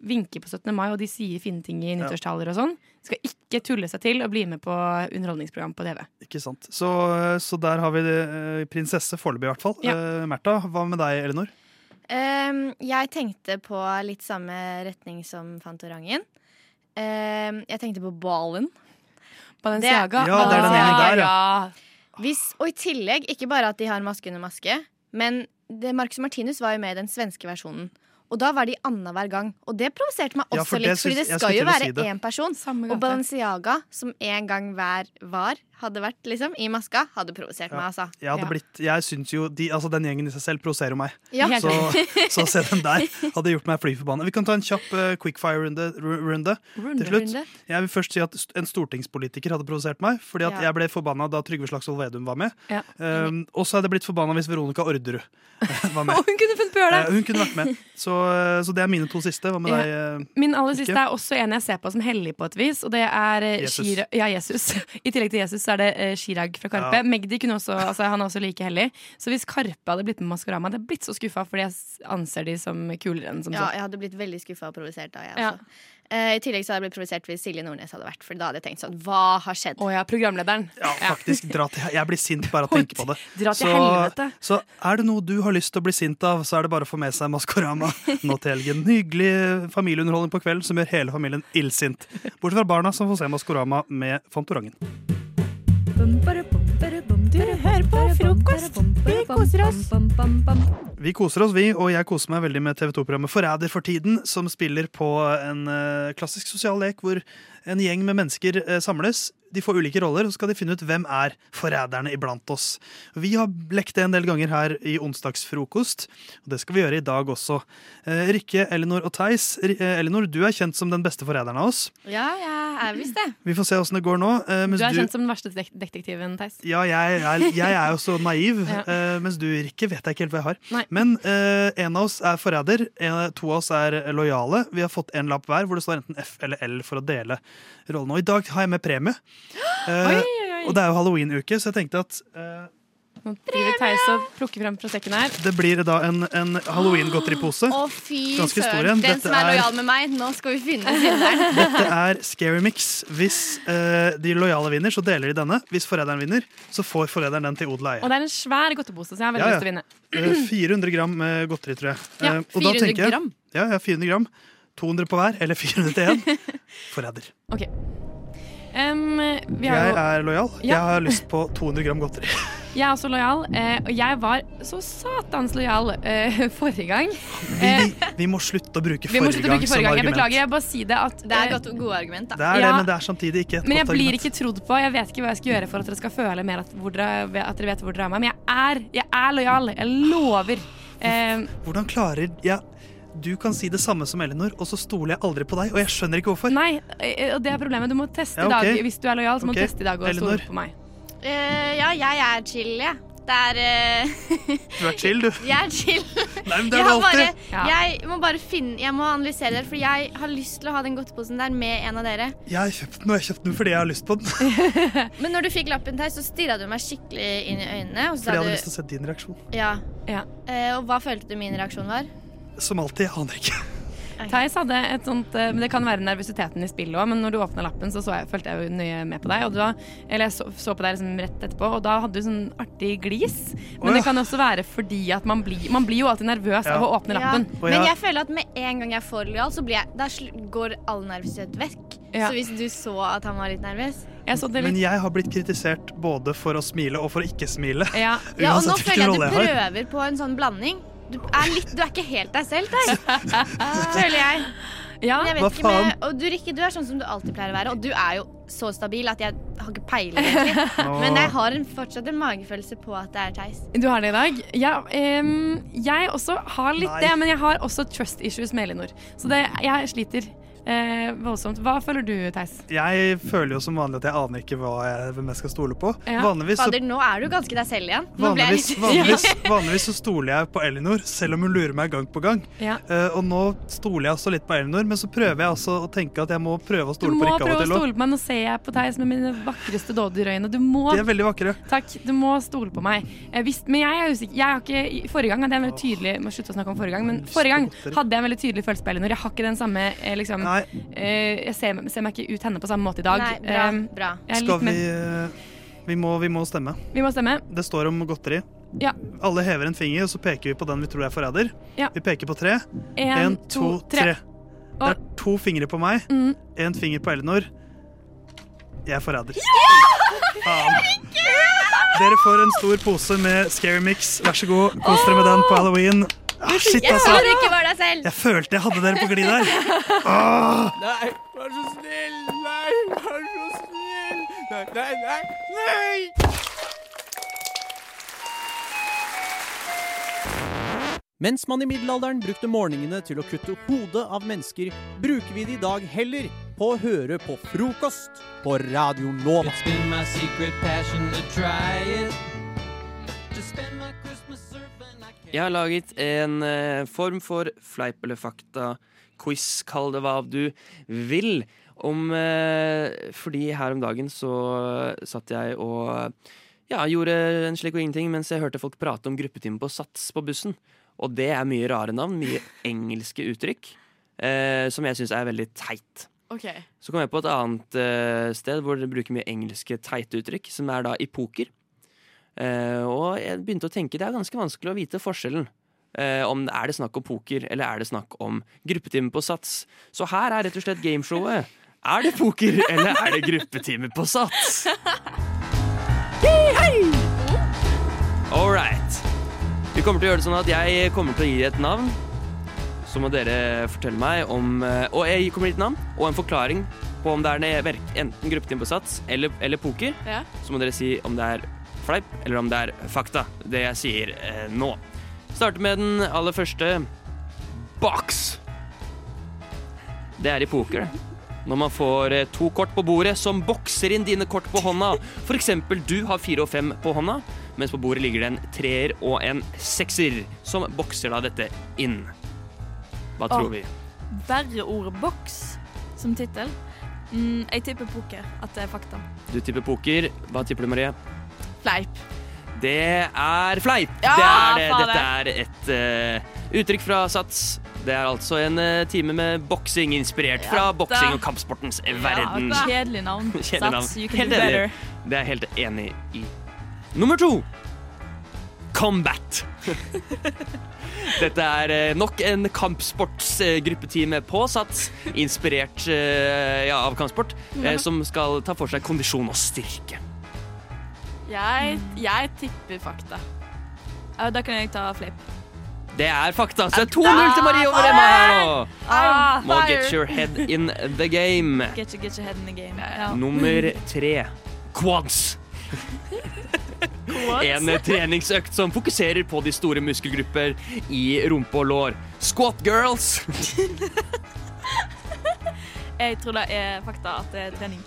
vinker på 17. mai, og de sier fine ting i nyttårstaler og sånn. Skal ikke tulle seg til og bli med på underholdningsprogram på TV. Ikke sant. Så, så der har vi det, prinsesse foreløpig, i hvert fall. Ja. Uh, Märtha, hva med deg, Elinor? Um, jeg tenkte på litt samme retning som Fantorangen. Um, jeg tenkte på Balen. Balenciaga. Ja, det er den ene der, ja. Hvis, og i tillegg, ikke bare at de har maske under maske, men det, Marcus Martinus var jo med i den svenske versjonen. Og da var de annenhver gang. Og det provoserte meg Ja, også for litt, for det skal jo være si én person. Og Balenciaga, som en gang hver var, hadde vært liksom i maska, hadde provosert meg, altså. Jeg hadde blitt, jeg synes jo de, altså Den gjengen i seg selv provoserer meg. Ja. Så, <laughs> så å se dem der <laughs> hadde gjort meg fly forbanna. Vi kan ta en kjapp uh, quickfire-runde runde Runde, til slutt. runde. Jeg vil først si at en stortingspolitiker hadde provosert meg. Fordi at Ja. jeg ble forbanna da Trygve Slagsvold Vedum var med. Ja. Um, og så hadde jeg blitt forbanna hvis Veronica Orderud var <laughs> med. Hun kunne funnet på å gjøre det! Uh, hun kunne vært med. Så, eh, så det er mine to siste. Hva med Ja. deg? eh, Min aller siste er også en jeg ser på som hellig på et vis, og det er eh, Jesus. Shira, ja, Jesus. <laughs> I tillegg til Jesus så er det eh, Chirag fra Karpe. Ja. Magdi kunne også, altså, han er også like hellig. Så hvis Karpe hadde blitt med Maskorama, hadde jeg blitt så skuffa fordi jeg anser de som kulere enn som Ja, jeg hadde blitt veldig skuffa og provosert da, jeg Ja. også. Eh, I tillegg så hadde jeg blitt provosert hvis Silje Nordnes hadde vært, for da hadde jeg tenkt sånn Hva har skjedd? Å ja, programlederen. Ja, faktisk. Dra til, jeg blir sint bare av å <laughs> tenke på det. Dra til så, helvete. så er det noe du har lyst til å bli sint av, så er det bare å få med seg Maskorama nå til helgen. <laughs> Hyggelig familieunderholdning på kvelden som gjør hele familien illsint. Bortsett fra barna som får se Maskorama med Fantorangen. Frokost. Vi koser oss. Vi koser oss, vi, og jeg koser meg veldig med TV 2-programmet Forræder for tiden, som spiller på en eh, klassisk sosial lek hvor en gjeng med mennesker eh, samles. De får ulike roller, og så skal de finne ut hvem er forræderne iblant oss. Vi har lekt det en del ganger her i onsdagsfrokost, og det skal vi gjøre i dag også. Eh, Rikke, Elinor og Theis. Eh, Elinor, du er kjent som den beste forræderen av oss. Ja, jeg er visst det. Vi får se åssen det går nå. Du er kjent som den verste detektiven, Theis. ja, jeg er, jeg er jo så naiv, <laughs> Ja. mens du, Rikke, vet jeg ikke helt hva jeg har. Men eh, en av oss er forræder, to av oss er lojale. Vi har fått en lapp hver hvor det står enten F eller L for å dele rollene. Og i dag har jeg med premie. <gasps> Uh. Og det er jo halloween-uke, så jeg tenkte at uh, Nå driver Theis og plukker frem fra sekken her. det blir da en, en halloween-godteripose. Fy Ganske stor en. Den som er lojal med meg, nå skal vi finne vinneren. <laughs> Dette er Scary Mix. Hvis uh, de lojale vinner, så deler de denne. Hvis forræderen vinner, så får forræderen den til odel og eie. Og det er en svær godtepose, så jeg har veldig Ja, ja. lyst til å vinne. Eh, 400 gram godteri, tror jeg. Ja, Eh, og da 400 tenker jeg- gram? Ja, ja, 400 gram. 200 på hver, eller 400 til én. <laughs> Forræder. Okay. Um, vi har Jeg jo, er lojal. Ja. Jeg har lyst på 200 gram godteri. <laughs> jeg er også lojal, eh, og jeg var så satans lojal eh, <laughs> forrige gang. Vi, vi må slutte å bruke forrige gang bruke som forrige gang. Jeg argument. beklager, jeg bare si det at Det er et godt, gode argument, da. Det er det, Ja. men det er samtidig ikke et Men jeg blir ikke trodd på. Jeg vet ikke hva jeg skal gjøre for at dere skal føle mer at, hvor dere, at dere vet hvor dere er med. Men jeg er, jeg er lojal. Jeg lover. Eh, Hvordan klarer jeg Du kan si det samme som Elinor, og så stoler jeg aldri på deg. Og jeg skjønner ikke hvorfor. nei, eh, og det er problemet. Du må teste Ja, i dag. Hvis du er lojal, så må du teste i dag og Elinor. stole på meg. Uh, ja, jeg er chill, jeg. Det er uh... Du er chill, du. <laughs> Jeg er chill. Nei, men det er du alltid. bare. Jeg må bare finne Jeg må analysere det, for jeg har lyst til å ha den godteposen der med en av dere. Jeg har kjøpt den, og jeg har kjøpt den fordi jeg har lyst på den. <laughs> <laughs> Men når du fikk lappen der, så stirra du meg skikkelig inn i øynene. Og så Fordi jeg hadde du lyst til å se din reaksjon. ja. Ja. Uh, og hva følte du min reaksjon var? Som alltid. Jeg aner ikke. Theis hadde et sånt eh, men Det kan være nervøsiteten i spillet òg, men når du åpna lappen, så, så jeg, fulgte jeg jo nøye med på deg. Og da, eller jeg så, så på deg liksom rett etterpå, og da hadde du sånn artig glis. Men oh, ja. det kan også være fordi at man blir, man blir jo alltid nervøs Ja. av å åpne lappen. Men jeg føler at med en gang jeg får lojal, så blir jeg, Der går all nervøsitet vekk. Ja. Så hvis du så at han var litt nervøs Men jeg har blitt kritisert både for å smile og for å ikke smile. Ja, <laughs> og nå føler jeg at du jeg prøver på en sånn blanding. Du er, litt, du er ikke helt deg selv <laughs> der, føler jeg. Ja, jeg vet hva ikke med, og du, Rikke, du er sånn som du alltid pleier å være, og du er jo så stabil at jeg har ikke peiling, egentlig. <laughs> Men jeg har en, fortsatt en magefølelse på at det er Theis. Du har det i dag? Ja, um, jeg også har litt Nei. det, men jeg har også trust issues med Elinor. Så det, jeg sliter eh, voldsomt. Hva føler du, Theis? Jeg føler jo som vanlig at jeg aner ikke hva jeg, hvem jeg skal stole på. Ja. Vanligvis, så, Fader, nå er du ganske deg selv igjen. Nå ble jeg vanligvis, litt- vanligvis, <laughs> vanligvis så stoler jeg på Elinor, selv om hun lurer meg gang på gang. Ja. Eh, og nå stoler jeg også litt på Elinor, men så prøver jeg også å tenke at jeg må prøve å stole må på Rikke av prøve og å stole på meg. Nå ser jeg på Theis med mine vakreste dådyrøyne. Du må De er veldig vakre. Takk. Du må stole på meg. Eh, hvis, men jeg er usikker. Jeg har ikke, forrige gang hadde jeg en veldig tydelig Må slutte å snakke om forrige gang, men forrige gang hadde jeg en veldig tydelig følelse på Elinor. Jeg har ikke den samme liksom liksom eh, Jeg ser, ser meg ikke ut henne på samme måte i dag. Nei, bra, Eh, bra. Skal vi eh, vi må, vi må stemme. Vi må stemme. Det står om godteri. Ja. Alle hever en finger, og så peker vi på den vi tror er forræder. Ja. Vi peker på tre. En, En, to, tre. tre. Det er to fingre på meg, Mm. én finger på Elinor. Jeg er forræder. Faen. Dere får en stor pose med Scary Mix. Vær så god, kos dere med den på halloween. Ah, shit, Jeg altså. tror du ikke var deg selv. Jeg følte jeg hadde dere på glid der. Ah. Nei, vær så snill! Nei, vær så snill! Nei, nei, nei! nei. Mens man i middelalderen brukte morgenene til å kutte hodet av mennesker, bruker vi det i dag heller på å høre på frokost på Radio Nova. It's been my secret passion to try it. To spend Jeg har laget en eh, form for fleip eller fakta-quiz, kall det hva du vil. Om eh, Fordi her om dagen så satt jeg og ja, gjorde en slik og ingenting mens jeg hørte folk prate om gruppetime på Sats på bussen. Og det er mye rare navn, mye engelske uttrykk, eh, som jeg syns er veldig teit. Okay. Så kom jeg på et annet eh, sted hvor dere bruker mye engelske teite uttrykk, som er da i poker. Eh, og jeg begynte å tenke det er ganske vanskelig å vite forskjellen. Eh, om Er det snakk om poker, eller er det snakk om gruppetime på Sats? Så her er rett og slett gameshowet. Er det poker, eller er det gruppetime på Sats? All right. Vi kommer til å gjøre det sånn at jeg kommer til å gi et navn. Så må dere fortelle meg om eh, Og jeg kommer til et navn og en forklaring på om det er enten gruppetime på Sats eller, eller poker. Ja. Så må dere si om det er fleip eller om det er fakta, det jeg sier eh, nå. Starter med den aller første. Box. Det er i poker. Når man får eh, to kort på bordet som bokser inn dine kort på hånda. Eksempel du har fire og fem på hånda, mens på bordet ligger det en treer og en sekser, som bokser da dette inn. Hva tror og, vi? Verre ord boks som tittel. Mm, jeg tipper poker. At det er fakta. Du tipper poker. Hva tipper du, Marie? Fleip. Det er fleip! Ja, det er det. Dette er et uh, uttrykk fra Sats. Det er altså en uh, time med boksing inspirert Ja, fra boksing og kampsportens verden. Ja, kjedelig navn. <laughs> Kjedelig navn. Sats, you can Helt do enig. better. Det er jeg helt enig i. Nummer to. Combat. <laughs> Dette er eh, nok en kampsportsgruppetime på Sats, inspirert ja, av kampsport, Ja. som skal ta for seg kondisjon og styrke. Jeg, jeg tipper fakta. Ja, da kan jeg ta flip. Det er fakta, så det er 2-0 til Marie over Emma her nå. Ah, Må get your head in the game. <laughs> Get your, get your head in the game. Ja. Nummer tre. Quads. Quads? En treningsøkt som fokuserer på de store muskelgrupper i rumpe og lår. Squat girls. <laughs> Jeg tror det er fakta at det er trening.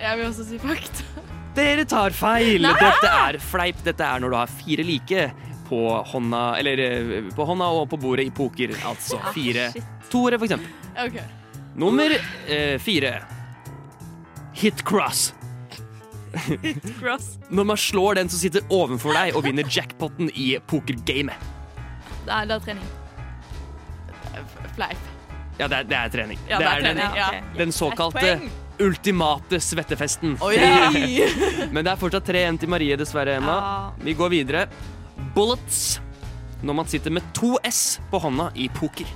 Jeg vil også si fakta. Dere tar feil. Nei! Dette er fleip. Dette er når du har fire like på hånda, eller eh, på hånda og på bordet i poker. Altså Ah, fire ah, toere, for eksempel. OK. Nummer eh, fire. Hit cross. <laughs> Hit Cross. Når man slår den som sitter ovenfor deg og vinner jackpoten i pokergamet. Nei, det er trening. Fleip. Ja, det er, det er trening. Ja, det er den, trening, ja. den såkalte. Ultimate svettefesten. Oi! <laughs> Men det er fortsatt 3-1 til Marie, dessverre, Emma. Vi går videre. Bullets. Når man sitter med to S på hånda i poker.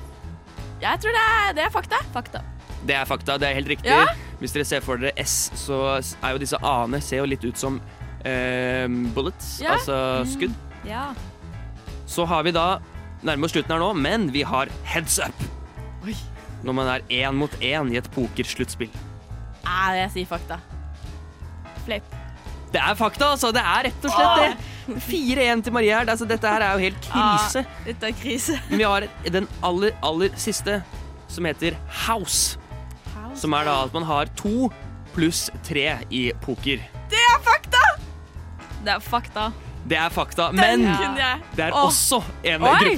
Jeg tror det er, det er fakta. Fakta. Det er fakta, det er helt riktig. Ja. Hvis dere ser for dere S, så er jo disse A-ene ser jo litt ut som eh, bullets, Ja. altså Mm. skudd. Ja. Så har vi da nærmer oss slutten her nå, men vi har heads up. Når man er én mot én i et pokersluttspill. Nei, jeg sier fakta. Fleip. Det er fakta, altså. Det er rett og slett det. 4-1 til Marie her. Altså, dette her er jo helt krise. Ah, dette er krise. Men vi har den aller, aller siste, som heter house. Som er da at man har to pluss tre i poker. Det er fakta! Det er fakta. Det er fakta, Den men det er også en Oi,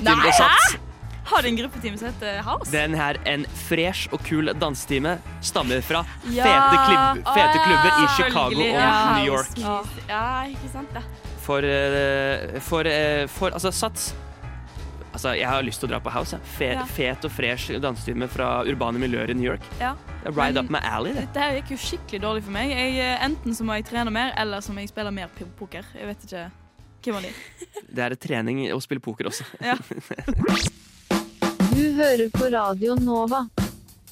Har en gruppetime som heter House? Den her, en fresh og kul dansetime, stammer fra Ja. fete, klubb, fete Å, klubber i. Chicago og Ja, New York. Ja, ikke sant det. For, eh, for, eh, for altså, Sats Altså, jeg har lyst til å dra på House. Ja. Fe, Ja. Fet og fresh dansetime fra urbane miljøer i New York. Ja. Er Men up my alley, det. Dette gikk jo skikkelig dårlig for meg. Jeg, eh, enten så må jeg trene mer, eller så må jeg spille mer poker. Jeg vet ikke hvem av de. Det er trening å spille poker også. Ja. <laughs> Du hører på Radio Nova.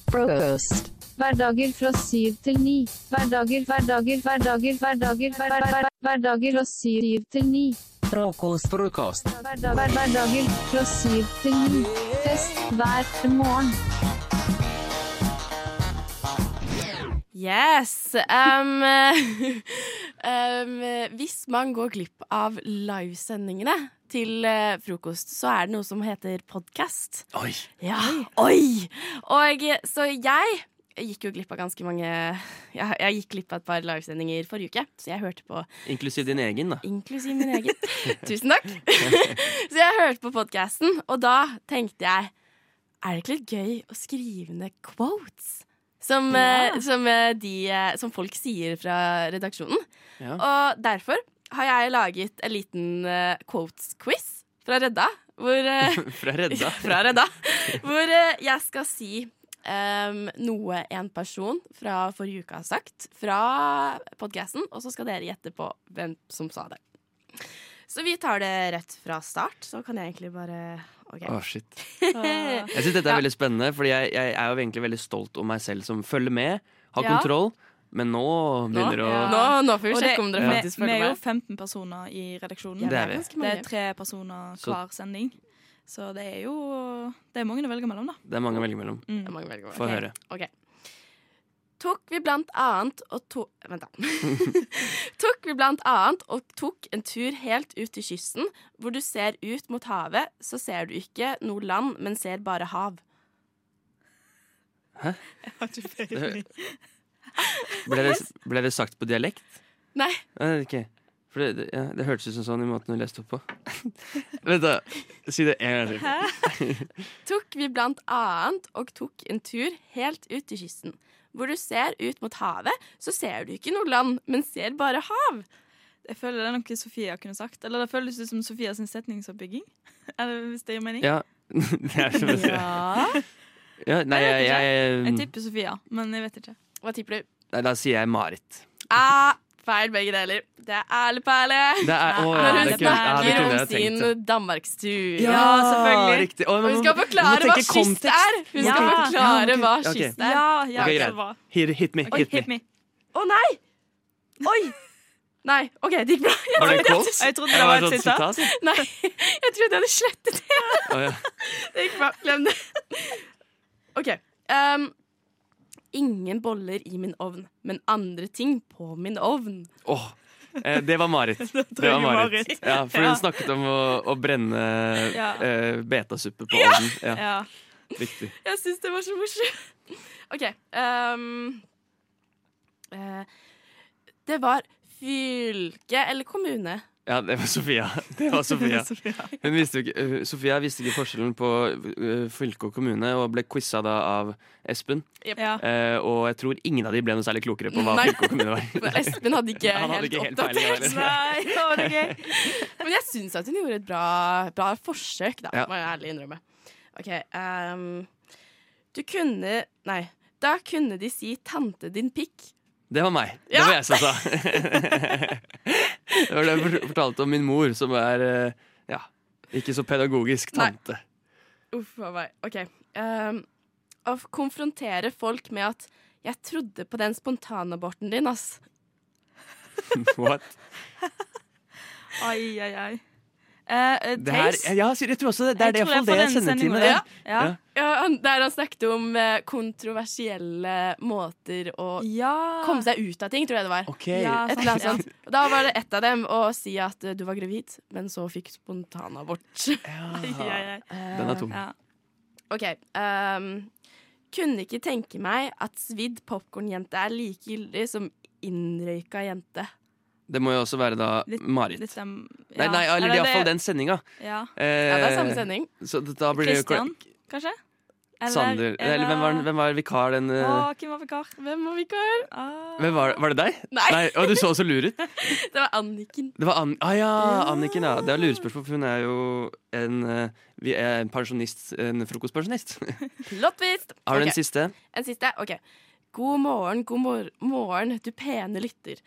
Frokost. Hverdager fra syv til ni. Hverdager, hverdager, hverdager, hverdager, hverdager, hver, hver, hverdager fra syv til ni. Frokost. Frokost. Hverdager fra syv til ni. Fest hver morgen. Yes. Um, <laughs> um, hvis man går glipp av livesendingene til eh, frokost, så er det noe som heter podkast. Oi. Ja, oi! Og så jeg gikk jo glipp av ganske mange Jeg, jeg gikk glipp av et par livesendinger forrige uke, så jeg hørte på Inklusiv din egen, da. Inklusiv min egen. <laughs> Tusen takk. <laughs> så jeg hørte på podkasten, og da tenkte jeg Er det ikke litt gøy å skrive ned quotes? Som, Ja. eh, som, eh, de, eh, som folk sier fra redaksjonen. Ja. Og derfor har jeg laget en liten uh, quotes-quiz fra Redda. Hvor, uh, <laughs> Fra Redda. <laughs> fra Redda. Hvor uh, jeg skal si um, noe en person fra forrige uke har sagt fra podkasten, og så skal dere gjette på hvem som sa det. Så vi tar det rett fra start, så kan jeg egentlig bare Okay. Å, shit. <laughs> Jeg syns dette er Ja. veldig spennende, Fordi jeg, jeg er jo egentlig veldig stolt om meg selv som følger med, har Ja. kontroll. Men nå begynner det å Nå, nå får vi sjekke om dere faktisk følger med. Vi er jo 15 personer i redaksjonen. Ja, det er vi. Det er tre personer hver sending. Så det er jo Det er mange å velge mellom, da. Det er mange å velge mellom. Mm. Det er mange å velge mellom. Få Ok. høre. okay. Tok vi blant annet og to... Vent, da. <laughs> tok vi blant annet og tok en tur helt ut til kysten, hvor du ser ut mot havet, så ser du ikke noe land, men ser bare hav. Hæ? Jeg har ikke peiling. Ble det, ble det sagt på dialekt? Nei. Eh, okay. For det, det, ja, det hørtes ut som sånn i måten du leste opp på. <laughs> Vent, da. Si det en gang til. Tok vi blant annet og tok en tur helt ut til kysten, hvor du ser ut mot havet, så ser du ikke noe land, men ser bare hav. Jeg føler det er noe Sofia kunne sagt. Eller det føles ut som Sofias sin setningsoppbygging. <laughs> Eller hvis det gir mening. Ja. <laughs> Det er som. Ja. Ja, nei, jeg, jeg, Jeg tipper Sofia, men jeg vet ikke. Hva tipper du? nei, Da sier jeg Marit. Ah, feil begge deler. Det er Erle Perle. Det er- oh, ja, Når hun snakker om sin danmarkstur. Ja, selvfølgelig. riktig. Og hun skal forklare hva kyst er. Hun skal Ja. forklare hva ok. kyst er. Ja, ja, okay, greit. Hit, hit me. Hit hit me. Å Å nei! Oi! Nei, OK, det gikk bra. Jeg Var det trodde- Jeg trodde det var et sitat. Nei, jeg trodde jeg hadde slettet det. Ja. Det gikk bra. Glem det. OK. ehm, ingen boller i min ovn, men andre ting på min ovn. Eh, det var Marit. <laughs> Det var Marit. Ja, for Ja. hun snakket om å, å brenne Ja. eh, betasuppe på ovnen. Ja. Ja. Riktig. Jeg syns det var så morsomt. OK. Um, det var fylke eller kommune. Ja, det var Sofia. Det var <laughs> Sofia. Hun visste ikke, Sofia visste ikke forskjellen på eh, fylke og kommune, og ble quiza da av Espen. Yep. Ja. Eh, og jeg tror ingen av de ble noe særlig klokere på hva Nei. fylke og kommune var. For Espen hadde ikke <laughs> Han hadde helt helt oppdatert. seg. Det. <laughs> Men jeg syns at hun gjorde et bra, bra forsøk, da, Ja. må jeg ærlig innrømme. OK. Um, du kunne Nei. Da kunne de si 'tante din pikk'. Det var meg. Det var jeg som sa. <laughs> det var det jeg fortalte om min mor, som er eh, ja, ikke så pedagogisk Nei. tante. Uff a meg. OK. Um, å konfrontere folk med at 'jeg trodde på den spontanaborten din', ass. <laughs> What? <laughs> Ai, ai, ai. Eh, eh, her, Theis? ja, jeg tror også det, det er det det jeg sender til med det. ja. Ja, der han snakket om eh, kontroversielle måter å Ja. komme seg ut av ting, tror jeg det var. Okay. Ja, Et eller annet sånt. Da var det ett av dem å si at eh, du var gravid, men så fikk spontanabort. <laughs> Ja. Den er tung. Ja. OK. Um, kunne ikke tenke meg at svidd popkornjente er like gyldig som innrøyka jente. Det må jo også være da Litt- Marit. litt dem- Nei, ja. nei, eller Eller iallfall den sendinga. Ja. Eh, Ja, det er samme sending. Så da blir det jo kanskje? kanskje? Sander Eller hvem var, hvem var vikar den eh, Å, hvem var vikar? Hvem var vikar? Ah. Hvem var, var det deg? Nei. Å, du så så lur ut. <laughs> Det var Anniken. Det var An ah, ja, Anniken, ja. Det er lurespørsmål, for hun er jo en, eh, vi er en pensjonist. En frokostpensjonist. <laughs> Plottvist! Har du en siste? En siste? OK. God morgen, god mor morgen, du pene lytter.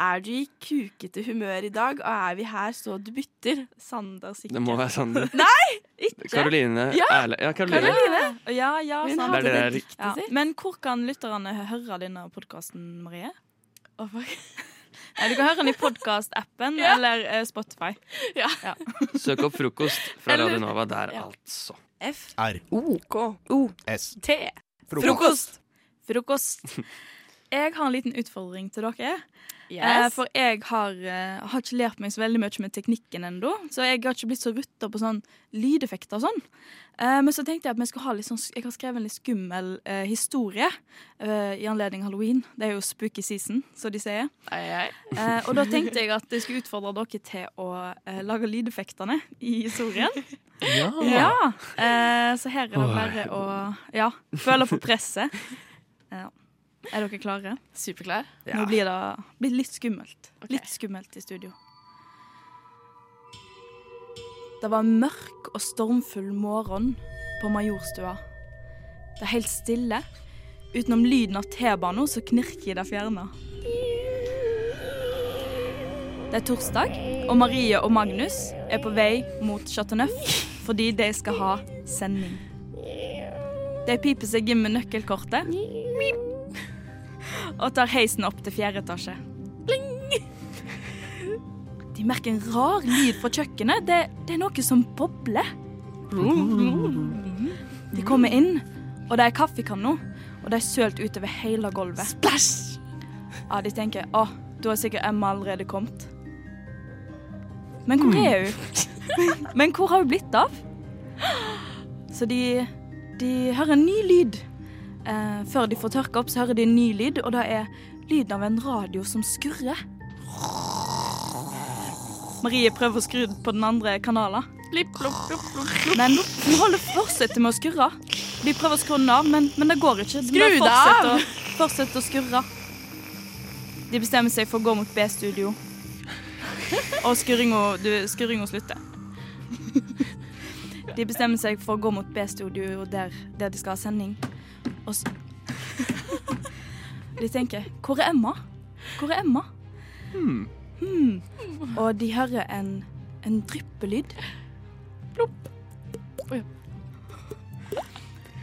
Er du i kukete humør i dag, og er vi her så du bytter? Sander sikkert. Det må være Sander. Nei! Ikke. Karoline Ja. Erle. Ja, Karoline. Karoline. Ja, ja, Hun hadde Det er det riktig Ja. Men hvor kan lytterne høre denne podkasten, Marie? Eh, Du kan høre den i podkast-appen Ja. eller uh, Spotify. Ja. Søk opp frokost fra Eller- Radio Nova der, altså. F. R. O. K. O. S. T. Frokost. Frokost. <laughs> Jeg har en liten utfordring til dere. Yes. Eh, for jeg har, eh, har ikke lært meg så veldig mye med teknikken ennå. Så jeg har ikke blitt så rutta på sånn lydeffekter og sånn. Eh, men så tenkte jeg at vi skulle ha litt sånn Jeg har skrevet en litt skummel eh, historie eh, i anledning halloween. Det er jo spooky season, som de sier. Eh, og da tenkte jeg at jeg skulle utfordre dere til å lage lydeffektene i historien. <laughs> Ja. Ja. Eh, så her er det bare å ja, føle på presset. Ja. Er dere klare? Superklar. Nå blir det blir litt skummelt. Litt skummelt i studio. Det var en mørk og stormfull morgen på Majorstua. Det er helt stille, utenom lyden av T-banen som knirker i det fjerne. Det er torsdag, og Marie og Magnus er på vei mot Chateauneuf fordi de skal ha sending. De piper seg inn med nøkkelkortet og tar heisen opp til fjerde etasje. Bling! De merker en rar lyd fra kjøkkenet. Det, det er noe som bobler. De kommer inn, og det er kaffekanner, og det er sølt utover hele gulvet. Splash! Ja, de tenker å, da har sikkert Emma allerede kommet. Men hvor er hun? Men hvor har hun blitt av? Så de, de hører en ny lyd. Eh, før de får tørka opp, så hører de en ny lyd, og det er lyden av en radio som skurrer. Marie prøver å skru på den andre kanalen. Men den holder fortsetter med å skurre. De prøver å skru den av, men, men det går ikke. Skru det fortsetter av! Fortsetter å skurre. De bestemmer seg for å gå mot B-studio. Og skurringa slutter. De bestemmer seg for å gå mot B-studio der, der de skal ha sending. Og så De tenker 'Hvor er Emma? Hvor er Emma?' Hmm. Hmm. Og de hører en, en dryppelyd. Plopp.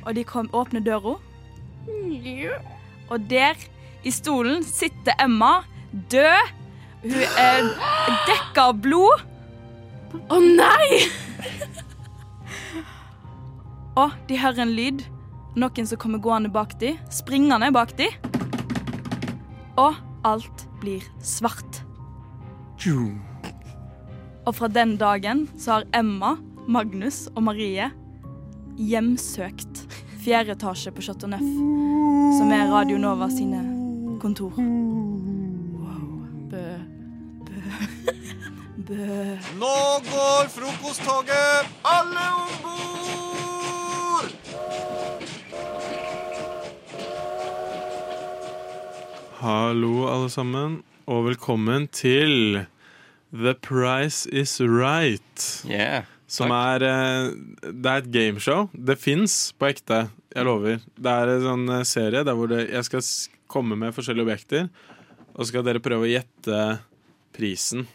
Og de kom, åpner døra. Og der, i stolen, sitter Emma død. Hun er dekka av blod. Å nei! Og de hører en lyd. Noen som kommer gående bak de, springende bak de. Og alt blir svart. Og fra den dagen så har Emma, Magnus og Marie hjemsøkt fjerde etasje på Chateau Neuf, som er Radio Nova sine kontor. Bø, bø, bø. Nå går frokosttoget! Alle om bord! Hallo, alle sammen, og velkommen til The Price Is Right. som er eh, Det er et gameshow. Det fins på ekte. Jeg lover. Det er en sånn eh, serie der hvor det, jeg skal komme med forskjellige objekter, og så skal dere prøve å gjette prisen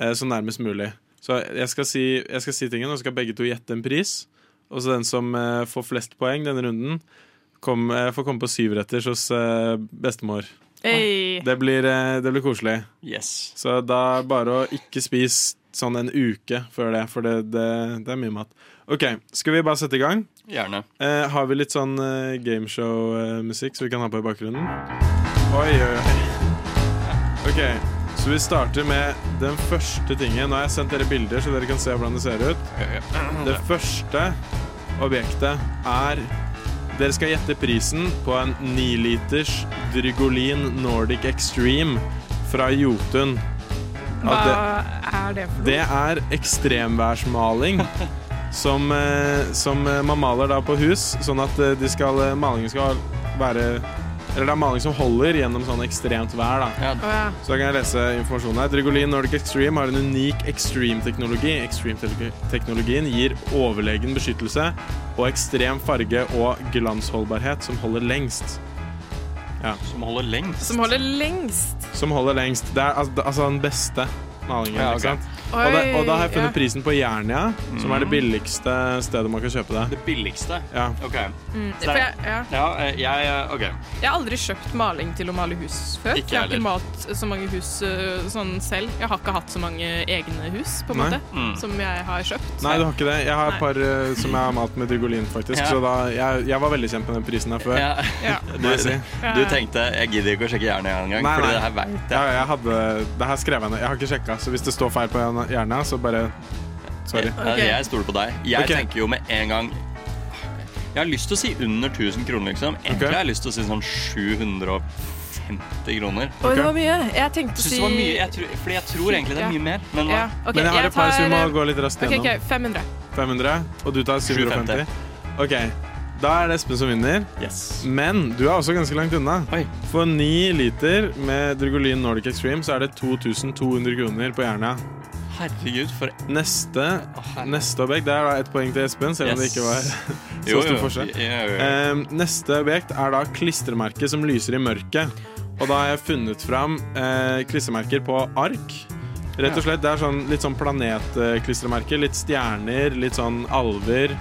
eh, så nærmest mulig. Så jeg skal si, jeg skal si tingen, og så skal begge to gjette en pris. Og så den som får flest poeng denne runden, kom, jeg får komme på syvretters hos eh, bestemor. Hey. Det blir, eh, det blir koselig. Yes. Så da bare å ikke spise sånn en uke før det, for det, det, det er mye mat. OK, skal vi bare sette i gang? Gjerne. Eh, har vi litt sånn eh, gameshow-musikk så vi kan ha på i bakgrunnen? Oi, oi, oi. OK, så vi starter med den første tingen. Nå har jeg sendt dere bilder, så dere kan se hvordan det ser ut. Det første objektet er Dere skal gjette prisen på en 9 liters Drygolin Nordic Extreme fra Jotun. Hva Ja, er det for noe? det er ekstremværsmaling <laughs> som, eh, som eh, man maler da på hus, sånn at eh, de skal, malingen skal være Eller det er maling som holder gjennom sånn ekstremt vær. da Å, ja. Så da kan jeg lese informasjonen her. Drygolin Nordic Extreme har en unik extreme-teknologi. Extreme-teknologien gir overlegen beskyttelse og ekstrem farge og glansholdbarhet som holder lengst. Ja. Som holder lengst? Som holder lengst. Som holder lengst. Det er altså, altså den beste malingen. Ja, okay. ikke sant? Og, da, og da har jeg funnet ja. prisen på Jernia, som er det billigste stedet man kan kjøpe det. Det billigste? Ja. OK. Mm, Så det- jeg, ja. Ja, eh, jeg eh, OK. Jeg har aldri kjøpt maling til å male hus før. Ikke jeg har heller. ikke malt så mange hus øh, sånn selv. Jeg har ikke hatt så mange egne hus, på en Nei. måte, Mm. som jeg har kjøpt. Nei, du har ikke det. Jeg har et par eh, som jeg har malt med Drygolin, faktisk. Ja. Så da, jeg, jeg var veldig kjent med den prisen her før. <laughs> Jeg. Du tenkte jeg gidder ikke å sjekke Jernia engang, fordi det her vet jeg. Ja, jeg hadde, det her skrev jeg ned. Jeg har ikke sjekka, så hvis det står feil på Jernia, så bare Sorry. Okay. Jeg stoler på deg. Jeg okay. tenker jo med en gang Jeg har lyst til å si under 1000 kroner, liksom. Egentlig har jeg lyst til å si sånn 750 kroner. Oi, det var mye. Jeg tenkte å si det var mye, jeg tror, fordi jeg tror egentlig det er mye mer. Men? Ja, Men jeg har et par som må gå litt raskt gjennom. ok, 500. 500, og du tar 750. OK. Da er det Espen som vinner. Men du er også ganske langt unna. For 9 liter med Drugolin Nordic Extreme så er det 2200 kroner på Jernia. Herregud, for Neste, neste objekt Det er da ett poeng til Espen, selv om det ikke var <laughs> så Jo, stor jo. forskjell. Jo. Eh, neste objekt er da klistremerket som lyser i mørket. Og da har jeg funnet fram eh, klistremerker på ark. Rett og slett, Det er sånn, litt sånn planetklistremerker. Litt stjerner, litt sånn alver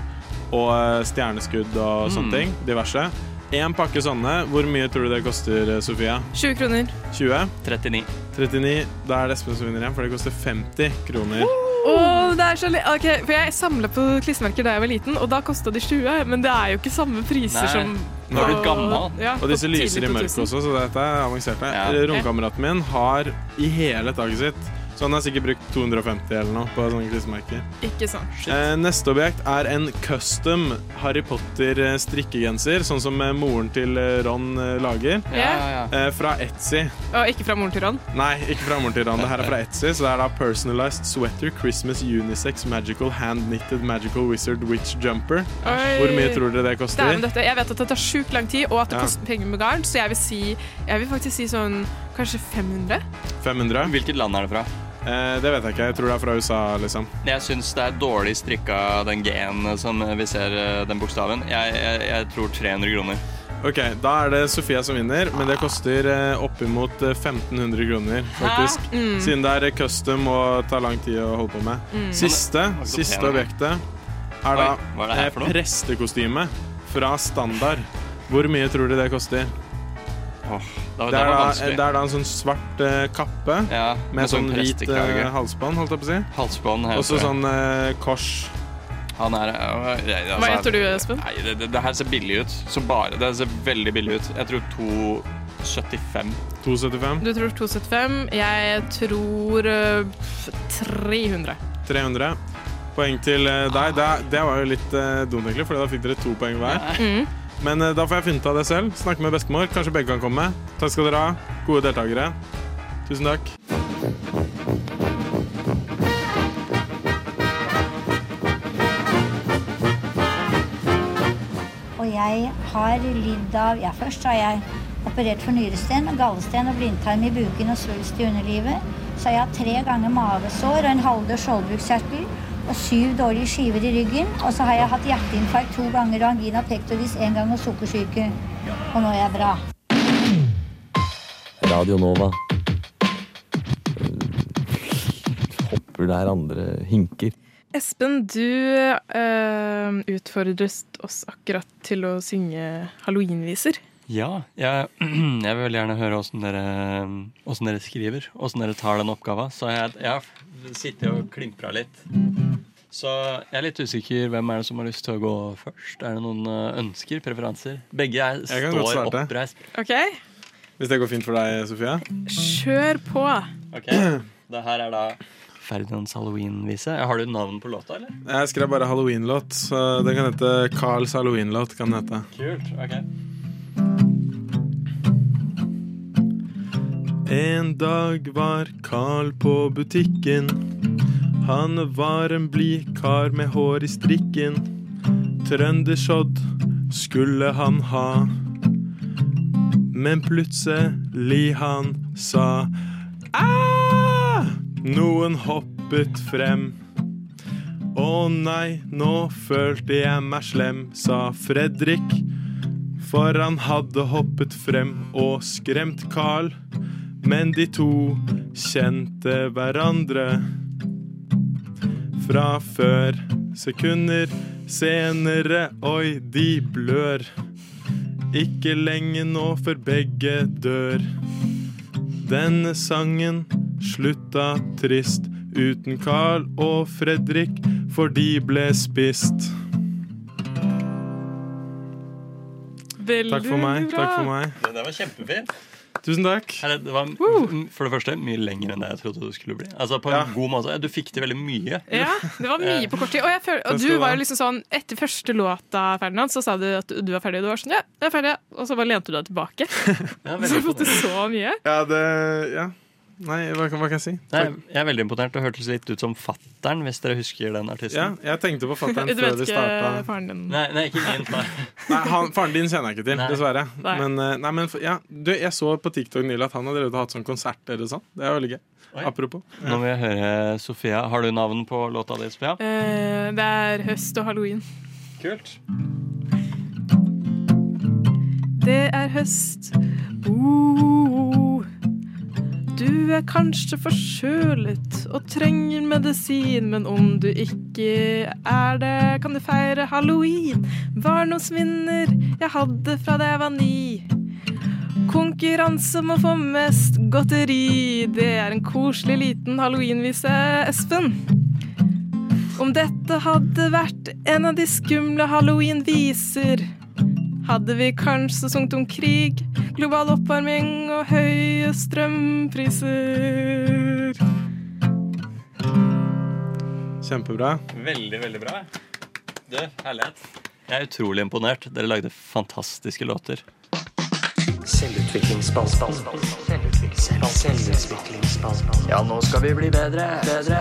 og eh, stjerneskudd og sånne Mm. ting. Diverse. Én pakke sånne. Hvor mye tror du det koster, Sofia? 20 kroner. 20? 39. 39. Da er det Espen som vinner igjen, for det koster 50 kroner. Åh, det er så li ok, for Jeg samla på klistremerker da jeg var liten, og da kosta de 20. Men det er jo ikke samme priser Nei. som Nå er du gammel. Ja, og disse lyser i mørket også, så dette er avansert. Ja. Romkameraten min har i hele taket sitt Så han har sikkert brukt 250 eller noe på sånne klistremerker. Ikke sant. Eh, neste objekt er en custom Harry Potter-strikkegenser, sånn som eh, moren til eh, Ron eh, lager. Ja, ja, Eh, fra Etsy. Og ikke fra moren til Ron. Nei, ikke fra moren til Ron. Det her er fra Etsy, så det er da Personalized Sweater Christmas Unisex Magical Hand Knitted Magical Wizard Witch Jumper. Oi. Hvor mye tror dere det koster? Det dette, Jeg vet at det tar sjukt lang tid, og at det Ja. koster penger med garn, så jeg vil si Jeg vil faktisk si sånn kanskje 500. 500? Hvilket land er det fra? Eh, det vet jeg ikke. Jeg tror det er fra USA, liksom. Jeg syns det er dårlig strikka, den G-en som vi ser, eh, den bokstaven. Jeg, jeg, jeg tror 300 kroner. Ok, Da er det Sofia som vinner, men det koster eh, oppimot eh, 1500 kroner, faktisk. Mm. Siden det er custom og tar lang tid å holde på med. Mm. Siste, siste objektet er da Oi, er eh, prestekostyme fra Standard. Hvor mye tror du det koster? Da- det, er da, det er da en sånn svart uh, kappe med med sånn sånn hvit eh, halsbånd, holdt jeg på å si. Halsbånd Og så sånn uh, kors. Han er jeg- altså, Hva heter du, Espen? Nei, det, det, det her ser billig ut. Så bare Det ser veldig billig ut. Jeg tror 275. 275? Du tror 275. Jeg tror øh, 300. 300. Poeng til deg. Det, det var jo litt dumt, egentlig, for da fikk dere to poeng hver. Mm. Men eh, da får jeg finne av det selv. Snakke med bestemor. Kanskje begge kan komme. Takk skal dere ha. Gode deltakere. Tusen takk. Og jeg har lidd av Ja, først har jeg operert for nyresten, gallesten og blindtarm i buken og svulst i underlivet. Så har jeg hatt tre ganger mavesår og en halvdød skjoldbruskkjertel og syv dårlige skiver i ryggen. Og så har jeg hatt hjerteinfarkt to ganger og angina pectoris én gang og sukkersyke. Og nå er jeg bra. Radio Nova. Eh, Hopper der andre hinker. Espen, du øh, utfordret oss akkurat til å synge halloweenviser. Ja, jeg, <clears throat> jeg vil gjerne høre åssen dere, dere skriver. Åssen dere tar den oppgava. Så jeg, jeg har sittet og klimpra litt. Så jeg er litt usikker. Hvem er det som har lyst til å gå først? Er det noen eh, ønsker? Preferanser? Begge er, står oppreist. OK, Hvis det går fint for deg, Sofia? kjør på. Ok, Det her er da Ferdinands halloween-vise. Har du navn på låta, eller? Jeg skrev bare halloween-låt, den kan hete Carls halloween-låt. kan den hete. Kult. ok En dag var Carl på butikken. Han var en blid kar med hår i strikken. Trøndersodd skulle han ha. Men plutselig han sa ah! Noen hoppet frem. Å nei, nå følte jeg meg slem, sa Fredrik. For han hadde hoppet frem og skremt Carl. Men de to kjente hverandre. fra før. Sekunder senere, oi, de blør. Ikke lenge nå før begge dør. Denne sangen slutta trist uten Carl og Fredrik, for de ble spist. Veldig Takk for meg. bra. Takk for meg. Det der var kjempefint. Tusen takk. Eller, Det var for det første mye lenger enn det jeg trodde det skulle bli. Altså på en god måte. Du fikk til veldig mye. Ja, det var mye på kort tid. Og, jeg føler, og du var jo liksom sånn Etter første låta, Ferdinand, så sa du at du var ferdig. Du var sånn, ja, jeg er ferdig. Og så bare lente du deg tilbake. <laughs> så du fått til så mye. Ja, det Ja. Nei, hva, kan- hva kan jeg si? Nei, jeg er veldig imponert. Det hørtes litt ut som Fattern, hvis dere husker den Ja, artisten. jeg tenkte på fatter'n <laughs> Du før vet vi ikke starta. faren din? Nei, nei, ikke min far. <laughs> Nei, han, Faren din kjenner jeg ikke til, Nei. dessverre. Nei. Men, eh, nei, men ja, du, jeg så på TikTok nylig at han har drevet hatt sånn konsert eller sånn. Det er veldig gøy. Apropos. Nå vil jeg høre Sofia. Har du navn på låta di, Sofia? Eh, det er høst og halloween. Kult. Det er høst. Oh, du er kanskje forkjølet og trenger medisin, men om du ikke er det, kan du feire halloween. Barndomsminner jeg hadde fra da jeg var ni. Konkurranse om å få mest godteri. Det er en koselig liten halloweenvise, Espen. Om dette hadde vært en av de skumle halloweenviser, hadde vi kanskje sunget om krig, global oppvarming og høye strømpriser. Kjempebra. Veldig, veldig bra. Du, herlighet. Jeg er utrolig imponert. Dere lagde fantastiske låter. Selvutviklingsspalten. Selvutviklingsspalten. Ja, nå skal vi bli bedre. Bedre.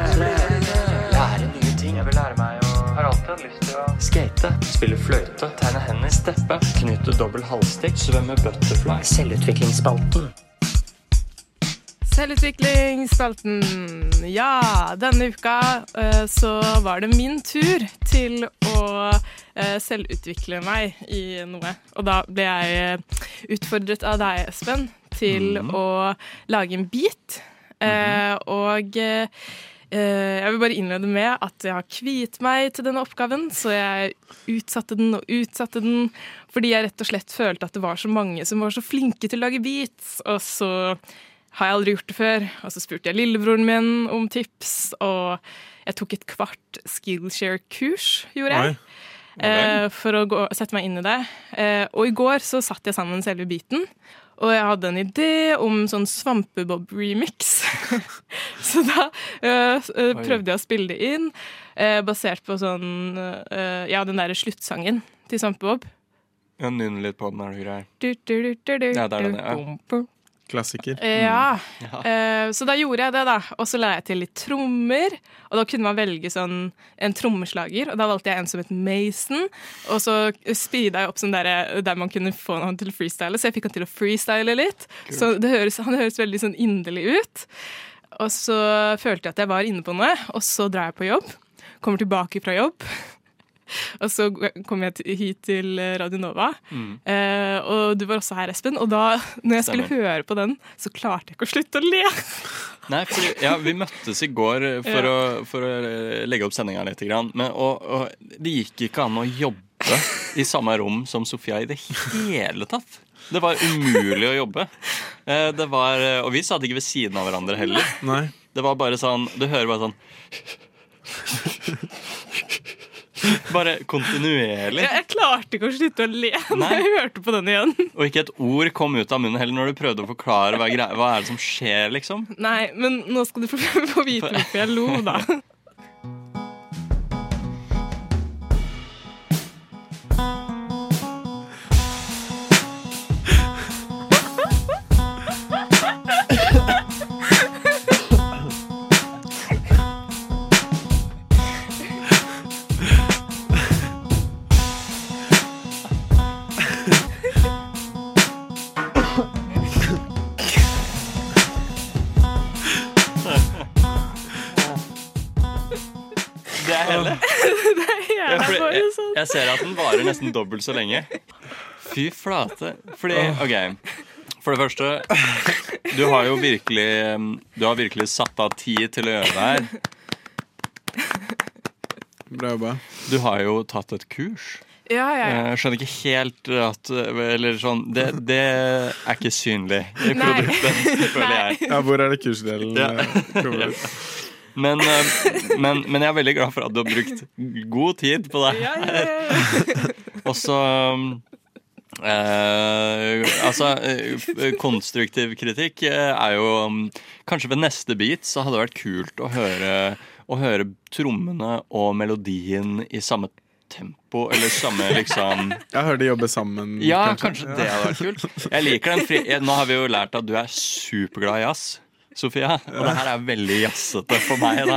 Lære nye ting. Jeg vil lære meg å Har alltid lyst til å skate. Spille fløyte. Tegne hender. Steppe. Knytte dobbel halvstikk. Svømme butterfly. Selvutviklingsspalten. Selvutviklingsspalten. Ja, denne uka eh, så var det min tur til å eh, selvutvikle meg i noe. Og da ble jeg eh, utfordret av deg, Espen, til mm. å lage en beat. Mm. og jeg vil bare innlede med at jeg har kviet meg til denne oppgaven, så jeg utsatte den og utsatte den fordi jeg rett og slett følte at det var så mange som var så flinke til å lage beats. Og så har jeg aldri gjort det før. Og så spurte jeg lillebroren min om tips, og jeg tok et kvart Skillshare-kurs, gjorde jeg. Eh, for å gå, sette meg inn i det. Eh, og i går så satt jeg sammen selve beaten. Og jeg hadde en idé om sånn Svampebob-remix. <laughs> så da eh, prøvde jeg å spille det inn, eh, basert på sånn Ja, den derre sluttsangen til Svampebob. Ja, Nynn litt på den, er du grei. Du, du, du, du, du, Ja, det er den, ja. Klassiker. Ja. Ja. Eh, så da gjorde jeg det, da. Og så la jeg til litt trommer. Og da kunne man velge sånn en trommeslager, og da valgte jeg en som het Mason. Og så speeda jeg opp sånn der, der man kunne få han til å freestyle, så jeg fikk han til å freestyle litt. Cool. Så det høres, han høres veldig sånn inderlig ut. Og så følte jeg at jeg var inne på noe, og så drar jeg på jobb. Kommer tilbake fra jobb. <laughs> Og så kom jeg hit til Radio Nova. Mm. Eh, og du var også her, Espen. Og da når jeg skulle Stemmer. høre på den, så klarte jeg ikke å slutte å le. <laughs> Nei, fordi, ja, Vi møttes i går for, Ja. å, for å legge opp sendinga litt. Grann. Men, og, og det gikk ikke an å jobbe i samme rom som Sofia i det hele tatt. Det var umulig å jobbe. Eh, Det var, og vi satt ikke ved siden av hverandre heller. Nei. Det var bare sånn Du hører bare sånn <laughs> Bare kontinuerlig. Jeg, jeg klarte ikke å slutte å le <laughs> når jeg hørte på den igjen. Og ikke et ord kom ut av munnen heller når du prøvde å forklare hva, hva er det som skjer, liksom. Nei, men nå skal du få, <laughs> få vite hvorfor jeg lo, da. <laughs> hele. <laughs> Det Ja, er bare jeg, sånn. jeg ser at den varer nesten dobbelt så lenge. Fy flate. Fordi, OK. For det første, du har jo virkelig Du har virkelig satt av tid til å gjøre det her. Bra jobba. Du har jo tatt et kurs. Ja, ja, ja. Jeg skjønner ikke helt at Eller sånn Det, det er ikke synlig i produktet, <laughs> føler jeg. Ja, hvor er det kursdelen? Ja. eh, kommer ut? <laughs> Men, eh, men, men jeg er veldig glad for at du har brukt god tid på det. Ja. <laughs> Og så eh, Altså, eh, konstruktiv kritikk eh, er jo um, Kanskje ved neste beat så hadde det vært kult å høre, å høre trommene og melodien i samme tempo, eller samme liksom Jeg hører de jobber sammen. Ja, kanskje det hadde vært kult. Jeg liker den fri... Nå har vi jo lært at du er superglad i jazz. Sofia. Og det her er veldig jazzete for meg, da.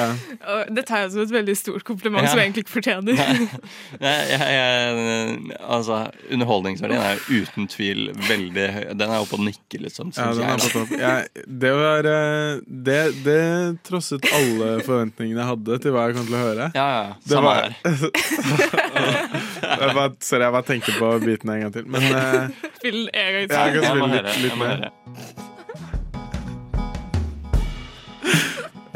<laughs> Og det tar jeg som et veldig stort kompliment Ja. som jeg egentlig ikke fortjener. Jeg, jeg, altså, underholdningsverdien er uten tvil veldig høy. Den er oppe og nikker, liksom. Ja, den er jeg, på topp. Jeg, det, var, eh, det, det trosset alle forventningene jeg hadde til hva jeg kom til å høre. Ja, ja, Det samme var- <laughs> jeg bare, sorry, jeg bare tenkte på biten en gang til. Men eh, Spill en gang til. jeg kan spille litt, litt mer.